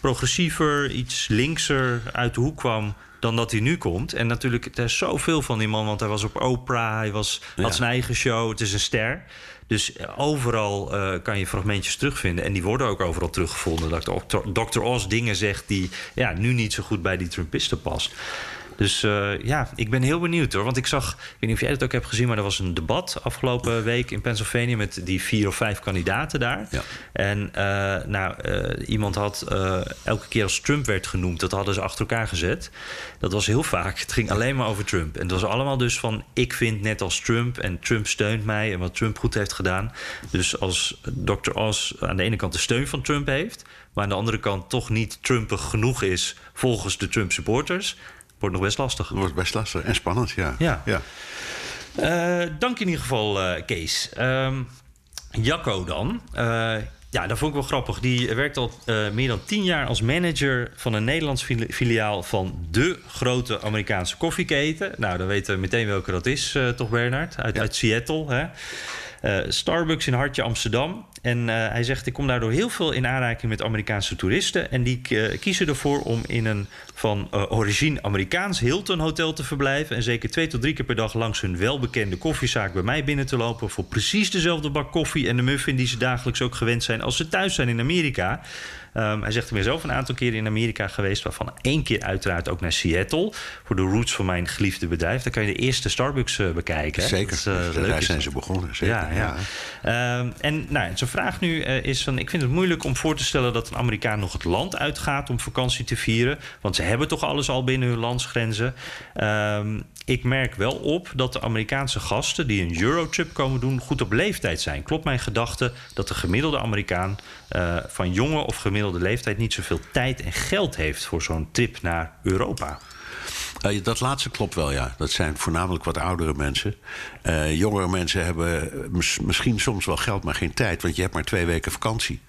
progressiever, iets linkser uit de hoek kwam dan dat hij nu komt. En natuurlijk, er is zoveel van die man. Want hij was op Oprah, hij was, Ja. had zijn eigen show. Het is een ster. Dus eh, overal eh, kan je fragmentjes terugvinden. En die worden ook overal teruggevonden. Dat. Dr. Oz dingen zegt die ja, nu niet zo goed bij die Trumpisten past. Dus eh, ja, ik ben heel benieuwd hoor. Want ik zag, ik weet niet of jij het ook hebt gezien, maar er was een debat afgelopen week in Pennsylvania met die vier of vijf kandidaten daar. Ja. En eh, nou, eh, iemand had elke keer als Trump werd genoemd, dat hadden ze achter elkaar gezet. Dat was heel vaak. Het ging alleen maar over Trump. En het was allemaal dus van: ik vind net als Trump en Trump steunt mij en wat Trump goed heeft gedaan. Dus als Dr. Oz aan de ene kant de steun van Trump heeft, maar aan de andere kant toch niet Trumpig genoeg is volgens de Trump supporters, wordt nog best lastig. Dat wordt best lastig en spannend, ja. Ja. ja. Eh, dank in ieder geval, eh, Kees. Ehm, Jacco dan. Eh, ja, dat vond ik wel grappig. Die werkt al meer dan tien jaar als manager van een Nederlands fili- filiaal van de grote Amerikaanse koffieketen. Nou, dan weten we meteen welke dat is, toch Bernard? Uit, uit Seattle. Hè? Starbucks in Hartje Amsterdam. En eh, hij zegt, ik kom daardoor heel veel in aanraking met Amerikaanse toeristen. En die eh, kiezen ervoor om in een van eh, origine Amerikaans Hilton hotel te verblijven. En zeker twee tot drie keer per dag langs hun welbekende koffiezaak bij mij binnen te lopen. Voor precies dezelfde bak koffie en de muffin die ze dagelijks ook gewend zijn als ze thuis zijn in Amerika. Ehm, hij zegt, ik ben zelf een aantal keren in Amerika geweest, waarvan één keer uiteraard ook naar Seattle. Voor de roots van mijn geliefde bedrijf. Daar kan je de eerste Starbucks eh, bekijken. Zeker. Dat Dus leuk daar zijn dat. ze begonnen. Zeker. Ja, ja. Ehm, en nou, zijn vraag nu eh, is van... ik vind het moeilijk om voor te stellen dat een Amerikaan nog het land uitgaat... om vakantie te vieren. Want ze hebben toch alles al binnen hun landsgrenzen. Ehm, ik merk wel op dat de Amerikaanse gasten... die een Eurotrip komen doen, goed op leeftijd zijn. Klopt mijn gedachte dat de gemiddelde Amerikaan... eh, van jonge of gemiddelde leeftijd niet zoveel tijd en geld heeft... voor zo'n trip naar Europa? Eh, dat laatste klopt wel, ja. Dat zijn voornamelijk wat oudere mensen. Eh, jongere mensen hebben mis- misschien soms wel geld, maar geen tijd. Want je hebt maar twee weken vakantie.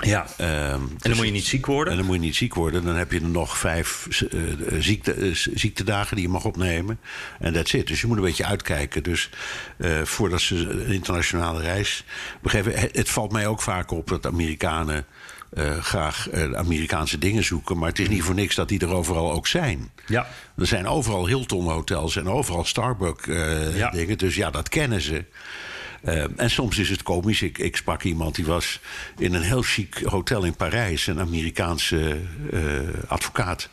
Ja. en dan moet je niet ziek worden. En dan moet je niet ziek worden. Dan heb je er nog vijf eh, ziekte, eh, ziektedagen die je mag opnemen. En that's it. Dus je moet een beetje uitkijken. Dus eh, voordat ze een internationale reis begeven... Het, het valt mij ook vaak op dat Amerikanen... eh, graag eh, Amerikaanse dingen zoeken. Maar het is niet voor niks dat die er overal ook zijn. Ja. Er zijn overal Hilton-hotels en overal Starbucks-dingen. Dus ja, dat kennen ze. Eh, en soms is het komisch. Ik, ik sprak iemand die was in een heel chic hotel in Parijs, een Amerikaanse eh, advocaat.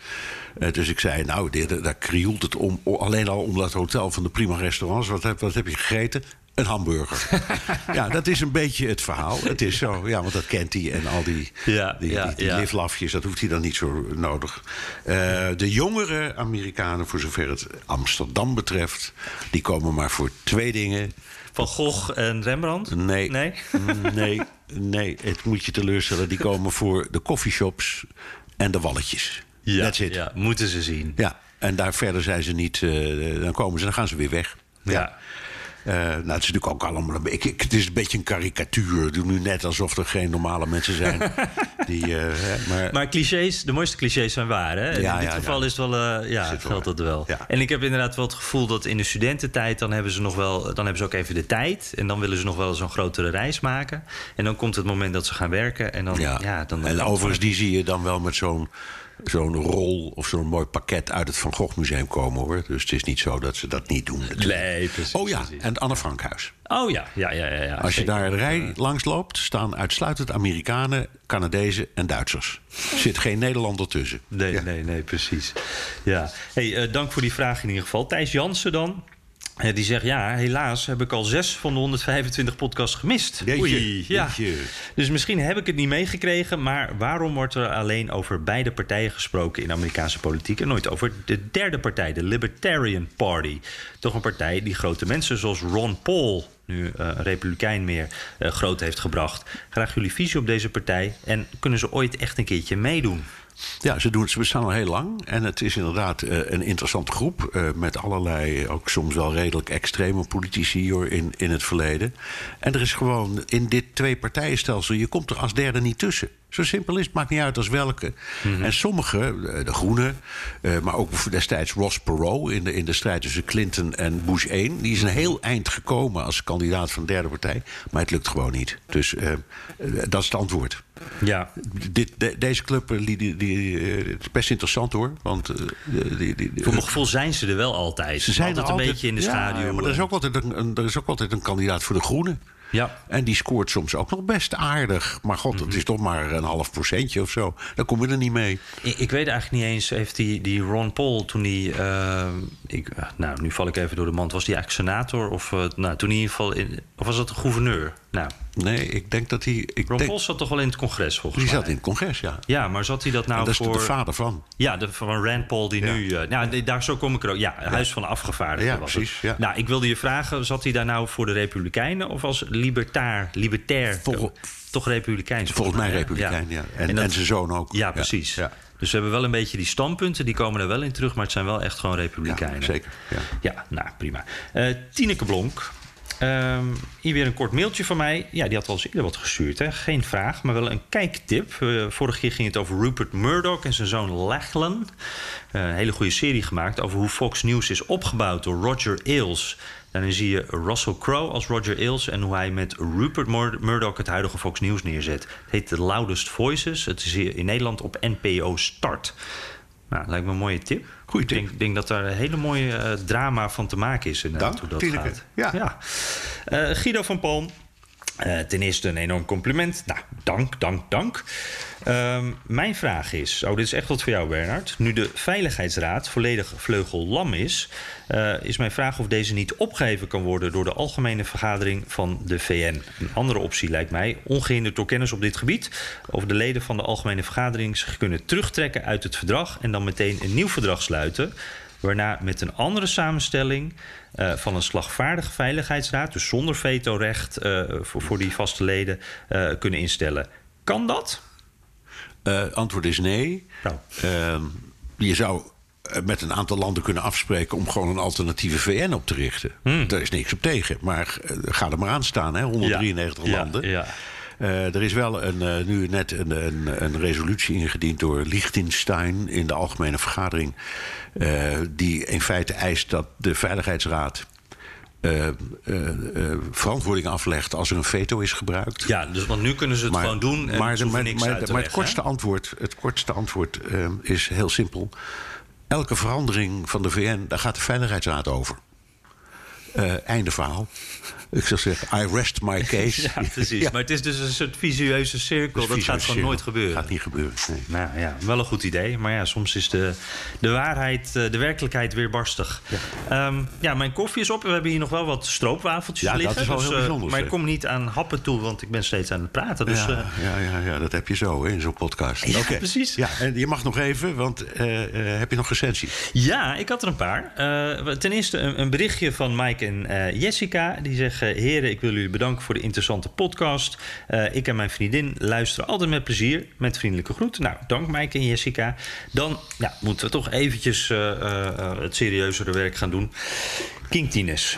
Eh, dus ik zei, nou, dit- daar krioelt het om, alleen al om dat hotel van de prima restaurants. Wat heb, wat heb je gegeten? Een hamburger. ja, dat is een beetje het verhaal. Het is zo, ja, want dat kent hij. En al die, Ja, die, ja, die, die ja. liflafjes, dat hoeft hij dan niet zo nodig. Eh, de jongere Amerikanen, voor zover het Amsterdam betreft... die komen maar voor twee dingen. Van Gogh en Rembrandt? Nee. Nee? nee, nee, het moet je teleurstellen. Die komen voor de coffeeshops en de walletjes. Ja, That's it. ja, moeten ze zien. Ja, en daar verder zijn ze niet... eh, dan komen ze, dan gaan ze weer weg. Ja. Eh, nou, het is natuurlijk ook allemaal een beetje... Het is een beetje een karikatuur. Doe nu net alsof er geen normale mensen zijn. die, eh, maar, Maar clichés, de mooiste clichés zijn waar. Hè? Ja, in dit ja, geval ja. is het wel, eh, ja, geldt dat wel. En ik heb inderdaad wel het gevoel dat in de studententijd... dan hebben ze nog wel, dan hebben ze ook even de tijd. En dan willen ze nog wel zo'n grotere reis maken. En dan komt het moment dat ze gaan werken. En dan, ja. Dan, en overigens, die zie je dan wel met zo'n zo'n rol of zo'n mooi pakket uit het Van Gogh Museum komen hoor. Dus het is niet zo dat ze dat niet doen. natuurlijk. Nee, precies. Oh ja, precies. en het Anne Frankhuis. Oh ja, ja, ja. ja, ja Als je daar de rij langs loopt, staan uitsluitend Amerikanen, Canadezen en Duitsers. Er zit geen Nederlander tussen. Nee, Ja. nee, nee, precies. Ja. Hey, eh, dank voor die vraag in ieder geval. Thijs Jansen dan. Eh, die zegt, ja, helaas heb ik al zes van de 125 podcasts gemist. Jeetje, Oei, ja. jeetje. Dus misschien heb ik het niet meegekregen... maar waarom wordt er alleen over beide partijen gesproken in Amerikaanse politiek... en nooit over de derde partij, de Libertarian Party? Toch een partij die grote mensen zoals Ron Paul... nu eh, een republikein meer, eh, groot heeft gebracht. Graag jullie visie op deze partij... en kunnen ze ooit echt een keertje meedoen? Ja, ze, doen, ze bestaan al heel lang. En het is inderdaad eh, een interessante groep. eh, met allerlei, ook soms wel redelijk extreme politici hoor, in, in het verleden. En er is gewoon in dit twee-partijenstelsel... je komt er als derde niet tussen. Zo simpel is het, maakt niet uit als welke. En sommige, eh, de Groenen, eh, maar ook destijds Ross Perot... In de, in de strijd tussen Clinton en Bush 1... die is een heel eind gekomen als kandidaat van de derde partij. Maar het lukt gewoon niet. Dus eh, eh, dat is het antwoord. Ja, Dit, de- deze club eh, die, die, die, eh, het is best interessant hoor. Want eh, die, die, die- voor mijn gevoel zijn ze er wel altijd. ze zijn altijd er een beetje in de ja, schaduw. maar er is, ook altijd een, er is ook altijd een kandidaat voor de Groenen. Ja. En die scoort soms ook nog best aardig. Maar god, Mhm. het is toch maar een half procentje of zo. Dan kom je er niet mee. Ik, ik weet eigenlijk niet eens, heeft die, die Ron Paul toen hij... eh, ik, nou, nu val ik even door de mand. Was die eigenlijk senator? Of, nou, toen in ieder geval... In, of was dat de gouverneur? Nou, Nee, ik denk dat hij... Ik Ron denk, Paul zat toch wel in het congres volgens die mij? zat in het congres, ja. Ja, maar zat hij dat nou En dat is voor... de vader van. Ja, de, van Rand Paul die nu... eh, nou, die- daar zo kom ik er ook. Ja, Huis van Afgevaardigden Ja, was precies, het. ja. Nou, ik wilde je vragen, zat hij daar nou voor de Republikeinen... of als libertair, libertair, Vol- toch Republikeins? Volgens mij republikein, ja. En, en, dat- zijn zoon ook. Ja, precies. Ja, Dus we hebben wel een beetje die standpunten, die komen er wel in terug... maar het zijn wel echt gewoon Republikeinen. Ja, zeker, ja. Ja, nou, prima. Eh Tineke Blonk. Ehm, hier weer een kort mailtje van mij. Ja, die had al eens eerder wat gestuurd. Hè? Geen vraag, maar wel een kijktip. Eh, vorige keer ging het over Rupert Murdoch en zijn zoon Lachlan. Eh, een hele goede serie gemaakt over hoe Fox News is opgebouwd door Roger Ailes. Daarin zie je Russell Crowe als Roger Ailes... en hoe hij met Rupert Mur- Murdoch het huidige Fox News neerzet. Het heet The Loudest Voices. Het is hier in Nederland op NPO Start. Nou, lijkt me een mooie tip. Goeie Ik denk, denk dat daar een hele mooie eh, drama van te maken is. inderdaad, Dank, hoe dat gaat. Ja. Eh, Guido van Palm. Eh, ten eerste een enorm compliment. Nou, dank, dank, dank. Ehm, mijn vraag is, oh, dit is echt wat voor jou, Bernard. Nu de Veiligheidsraad volledig vleugellam is, eh, is mijn vraag of deze niet opgeheven kan worden door de algemene vergadering van de VN. Een andere optie lijkt mij, ongehinderd door kennis op dit gebied, of de leden van de algemene vergadering zich kunnen terugtrekken uit het verdrag en dan meteen een nieuw verdrag sluiten. Waarna met een andere samenstelling eh, van een slagvaardige veiligheidsraad, dus zonder vetorecht eh, voor, voor die vaste leden, eh, kunnen instellen. Kan dat? Antwoord is nee. Nou. Ehm, je zou met een aantal landen kunnen afspreken om gewoon een alternatieve VN op te richten. Hmm. Daar is niks op tegen. Maar ga er maar aan staan, hè, 193 Ja, landen. ja. Eh, er is wel een, nu net een, een, een resolutie ingediend door Liechtenstein in de algemene vergadering. Eh, die in feite eist dat de Veiligheidsraad. eh, eh, verantwoording aflegt als er een veto is gebruikt. Ja, dus want nu kunnen ze het gewoon doen en maar, maar, niks maar, uit maar het kortste hè? antwoord, het kortste antwoord is heel simpel. Elke verandering van de VN, daar gaat de Veiligheidsraad over. Eh, einde verhaal. Ik zou zeggen, I rest my case. Ja, precies. Ja. Maar het is dus een soort visueuze cirkel. Dat, gaat gewoon nooit gebeuren. Gaat niet gebeuren. nee. Nou ja, wel een goed idee. Maar ja, soms is de, de waarheid, eh, de werkelijkheid weer barstig. Ja. ja, mijn koffie is op. We hebben hier nog wel wat stroopwafeltjes Ja, dat liggen. is wel dus, heel eh, bijzonder, Maar ik kom niet aan happen toe, want ik ben steeds aan het praten. Dus, ja, ja, ja, ja, dat heb je zo hè, in zo'n podcast. Ja, Oké. precies. Ja, en je mag nog even, want heb je nog recensie? Ja, ik had er een paar. Ten eerste een, een berichtje van Mike en eh, Jessica. Die zeggen: Heren, ik wil jullie bedanken voor de interessante podcast. Eh, ik en mijn vriendin luisteren altijd met plezier. Met vriendelijke groet. Nou, dank Mike en Jessica. Dan ja, moeten we toch eventjes eh, het serieuzere werk gaan doen. King Tines.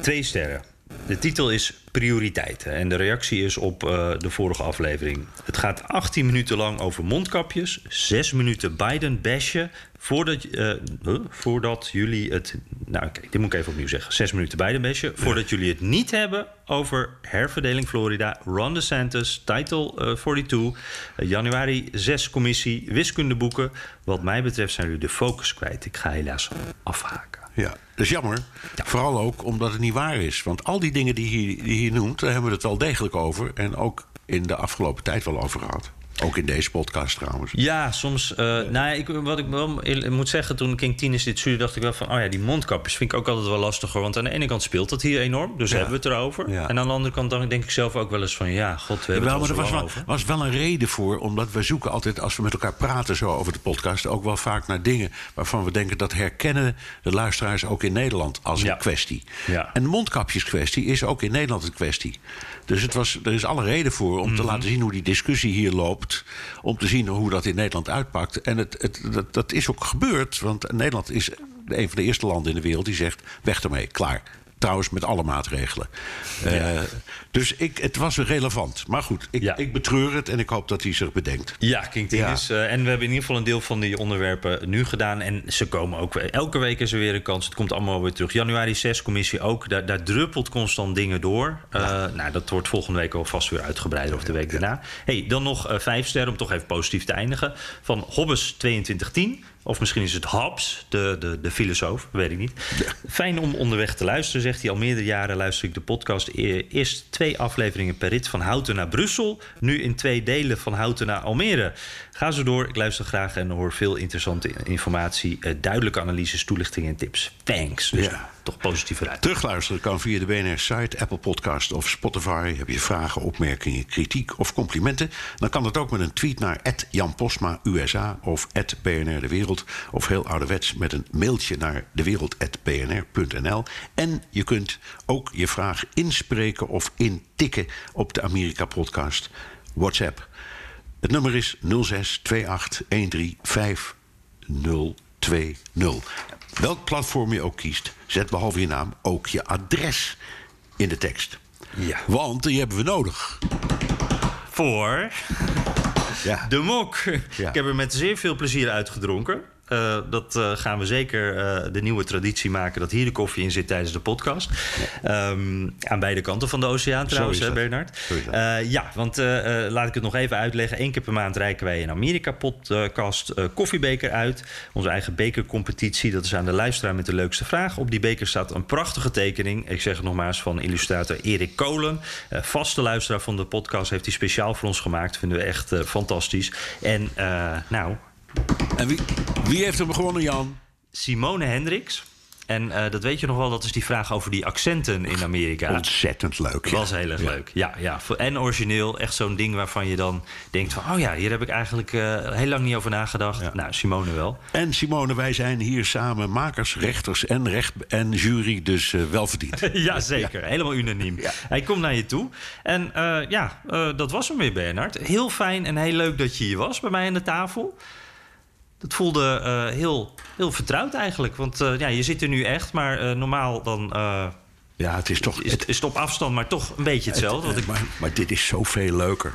Twee sterren. De titel is Prioriteiten en de reactie is op eh, de vorige aflevering. Het gaat 18 minuten lang over mondkapjes, 6 minuten Biden bashen. Voordat, eh, huh? voordat jullie het. Nou, oké, dit moet ik even opnieuw zeggen. 6 minuten Biden bashen. Voordat jullie het niet hebben over herverdeling Florida, Ron DeSantis, Title eh, 42, eh, januari 6 commissie, wiskundeboeken. Wat mij betreft zijn jullie de focus kwijt. Ik ga helaas afhaken. Ja, dat is jammer. Vooral ook omdat het niet waar is. Want al die dingen die je die hier noemt, daar hebben we het wel degelijk over. En ook in de afgelopen tijd wel over gehad. Ook in deze podcast trouwens. Ja, soms. eh, nou ja, ik, wat ik wel moet zeggen, toen King Tinus dit stuurde, dacht ik wel van: oh ja, die mondkapjes vind ik ook altijd wel lastiger. Want aan de ene kant speelt dat hier enorm, dus hebben we het erover. Ja. En aan de andere kant dan denk ik zelf ook wel eens van: ja, god, we hebben Jawel, het er was wel, over. was wel een reden voor, omdat we zoeken altijd, als we met elkaar praten zo over de podcast, ook wel vaak naar dingen waarvan we denken dat herkennen de luisteraars ook in Nederland als een kwestie. Ja. En de mondkapjeskwestie is ook in Nederland een kwestie. Dus het was, er is alle reden voor om Mhm. te laten zien hoe die discussie hier loopt. Om te zien hoe dat in Nederland uitpakt. En het, het, dat, dat is ook gebeurd, want Nederland is een van de eerste landen in de wereld die zegt: weg ermee, klaar. Trouwens, met alle maatregelen. Uh, dus ik, het was relevant. Maar goed, ik, Ja. ik betreur het en ik hoop dat hij zich bedenkt. Ja, King. Ja. Eh, en we hebben in ieder geval een deel van die onderwerpen nu gedaan. En ze komen ook weer. Elke week is er weer een kans. Het komt allemaal weer terug. Januari 6 commissie ook. Daar, daar druppelt constant dingen door. Eh, nou, dat wordt volgende week al vast weer uitgebreider. Of de week daarna. hey, dan nog eh, vijf sterren om toch even positief te eindigen. Van Hobbes 2210. Of misschien is het Hobbes, de, de, de filosoof, weet ik niet. Fijn om onderweg te luisteren, zegt hij. Al meerdere jaren luister ik de podcast. E- Eerst twee afleveringen per rit van Houten naar Brussel. Nu in twee delen van Houten naar Almere. Ga zo door. Ik luister graag en hoor veel interessante informatie. eh, duidelijke analyses, toelichtingen en tips. Thanks. Dus Ja. Toch positief eruit. Terugluisteren kan via de BNR-site, Apple Podcast of Spotify. Heb je vragen, opmerkingen, kritiek of complimenten? Dan kan dat ook met een tweet naar Jan Postma USA of BNR De Wereld. Of heel ouderwets met een mailtje naar dewereld.bnr.nl. En je kunt ook je vraag inspreken of intikken op de Amerika-podcast WhatsApp. Het nummer is 06 28 13 5020. Welk platform je ook kiest, zet behalve je naam ook je adres in de tekst. Ja. Want die hebben we nodig. Voor Ja. de mok. Ja. Ik heb er met zeer veel plezier uitgedronken. Eh, dat eh, gaan we zeker eh, de nieuwe traditie maken... dat hier de koffie in zit tijdens de podcast. Ehm, aan beide kanten van de oceaan trouwens, hè. Bernard? Ja, want laat ik het nog even uitleggen. Eén keer per maand reiken wij een Amerika-podcast koffiebeker uit. Onze eigen bekercompetitie. Dat is aan de luisteraar met de leukste vraag. Op die beker staat een prachtige tekening. Ik zeg het nogmaals van illustrator Erik Kolen. Vaste luisteraar van de podcast heeft hij speciaal voor ons gemaakt. Vinden we echt fantastisch. En nou, En wie, wie heeft hem gewonnen, Jan? Simone Hendricks. En eh, dat weet je nog wel, dat is die vraag over die accenten in Amerika. Ontzettend leuk. Dat ja. was heel erg leuk. Ja, ja. En origineel. Echt zo'n ding waarvan je dan denkt van... oh ja, hier heb ik eigenlijk eh, heel lang niet over nagedacht. Nou, Simone wel. En Simone, wij zijn hier samen makers, rechters en, recht, en jury, dus eh, wel verdiend. ja, zeker. Helemaal unaniem. Hij komt naar je toe. En eh, ja, eh, dat was hem weer, Bernard. Heel fijn en heel leuk dat je hier was bij mij aan de tafel. Dat voelde eh, heel, heel vertrouwd eigenlijk. Want eh, ja, je zit er nu echt, maar eh, normaal dan... Ja, het is toch... is, is het op afstand, maar toch een beetje hetzelfde. Het- ik, maar, maar dit is zoveel leuker.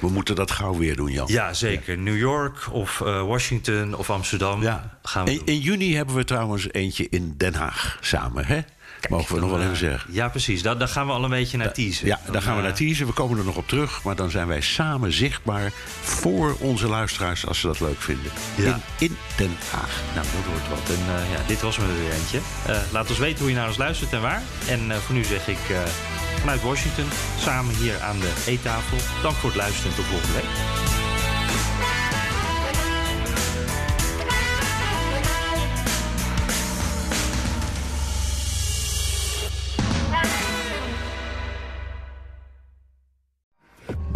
We moeten dat gauw weer doen, Jan. ja, zeker. New York of Washington of Amsterdam Ja. gaan we In, in juni hebben we trouwens eentje in Den Haag samen, hè? Mogen we nog wel even eh, zeggen. Ja, precies. Daar, daar gaan we al een beetje naar teasen. Ja, Dan, daar gaan we eh, naar teasen. We komen er nog op terug. Maar dan zijn wij samen zichtbaar voor onze luisteraars als ze dat leuk vinden. Ja. In, in Den Haag. Nou, dat wordt wat. En eh, ja, dit was me er weer eentje. Laat ons weten hoe je naar ons luistert en waar. En voor nu zeg ik vanuit Washington, samen hier aan de eettafel. Dank voor het luisteren en tot volgende week.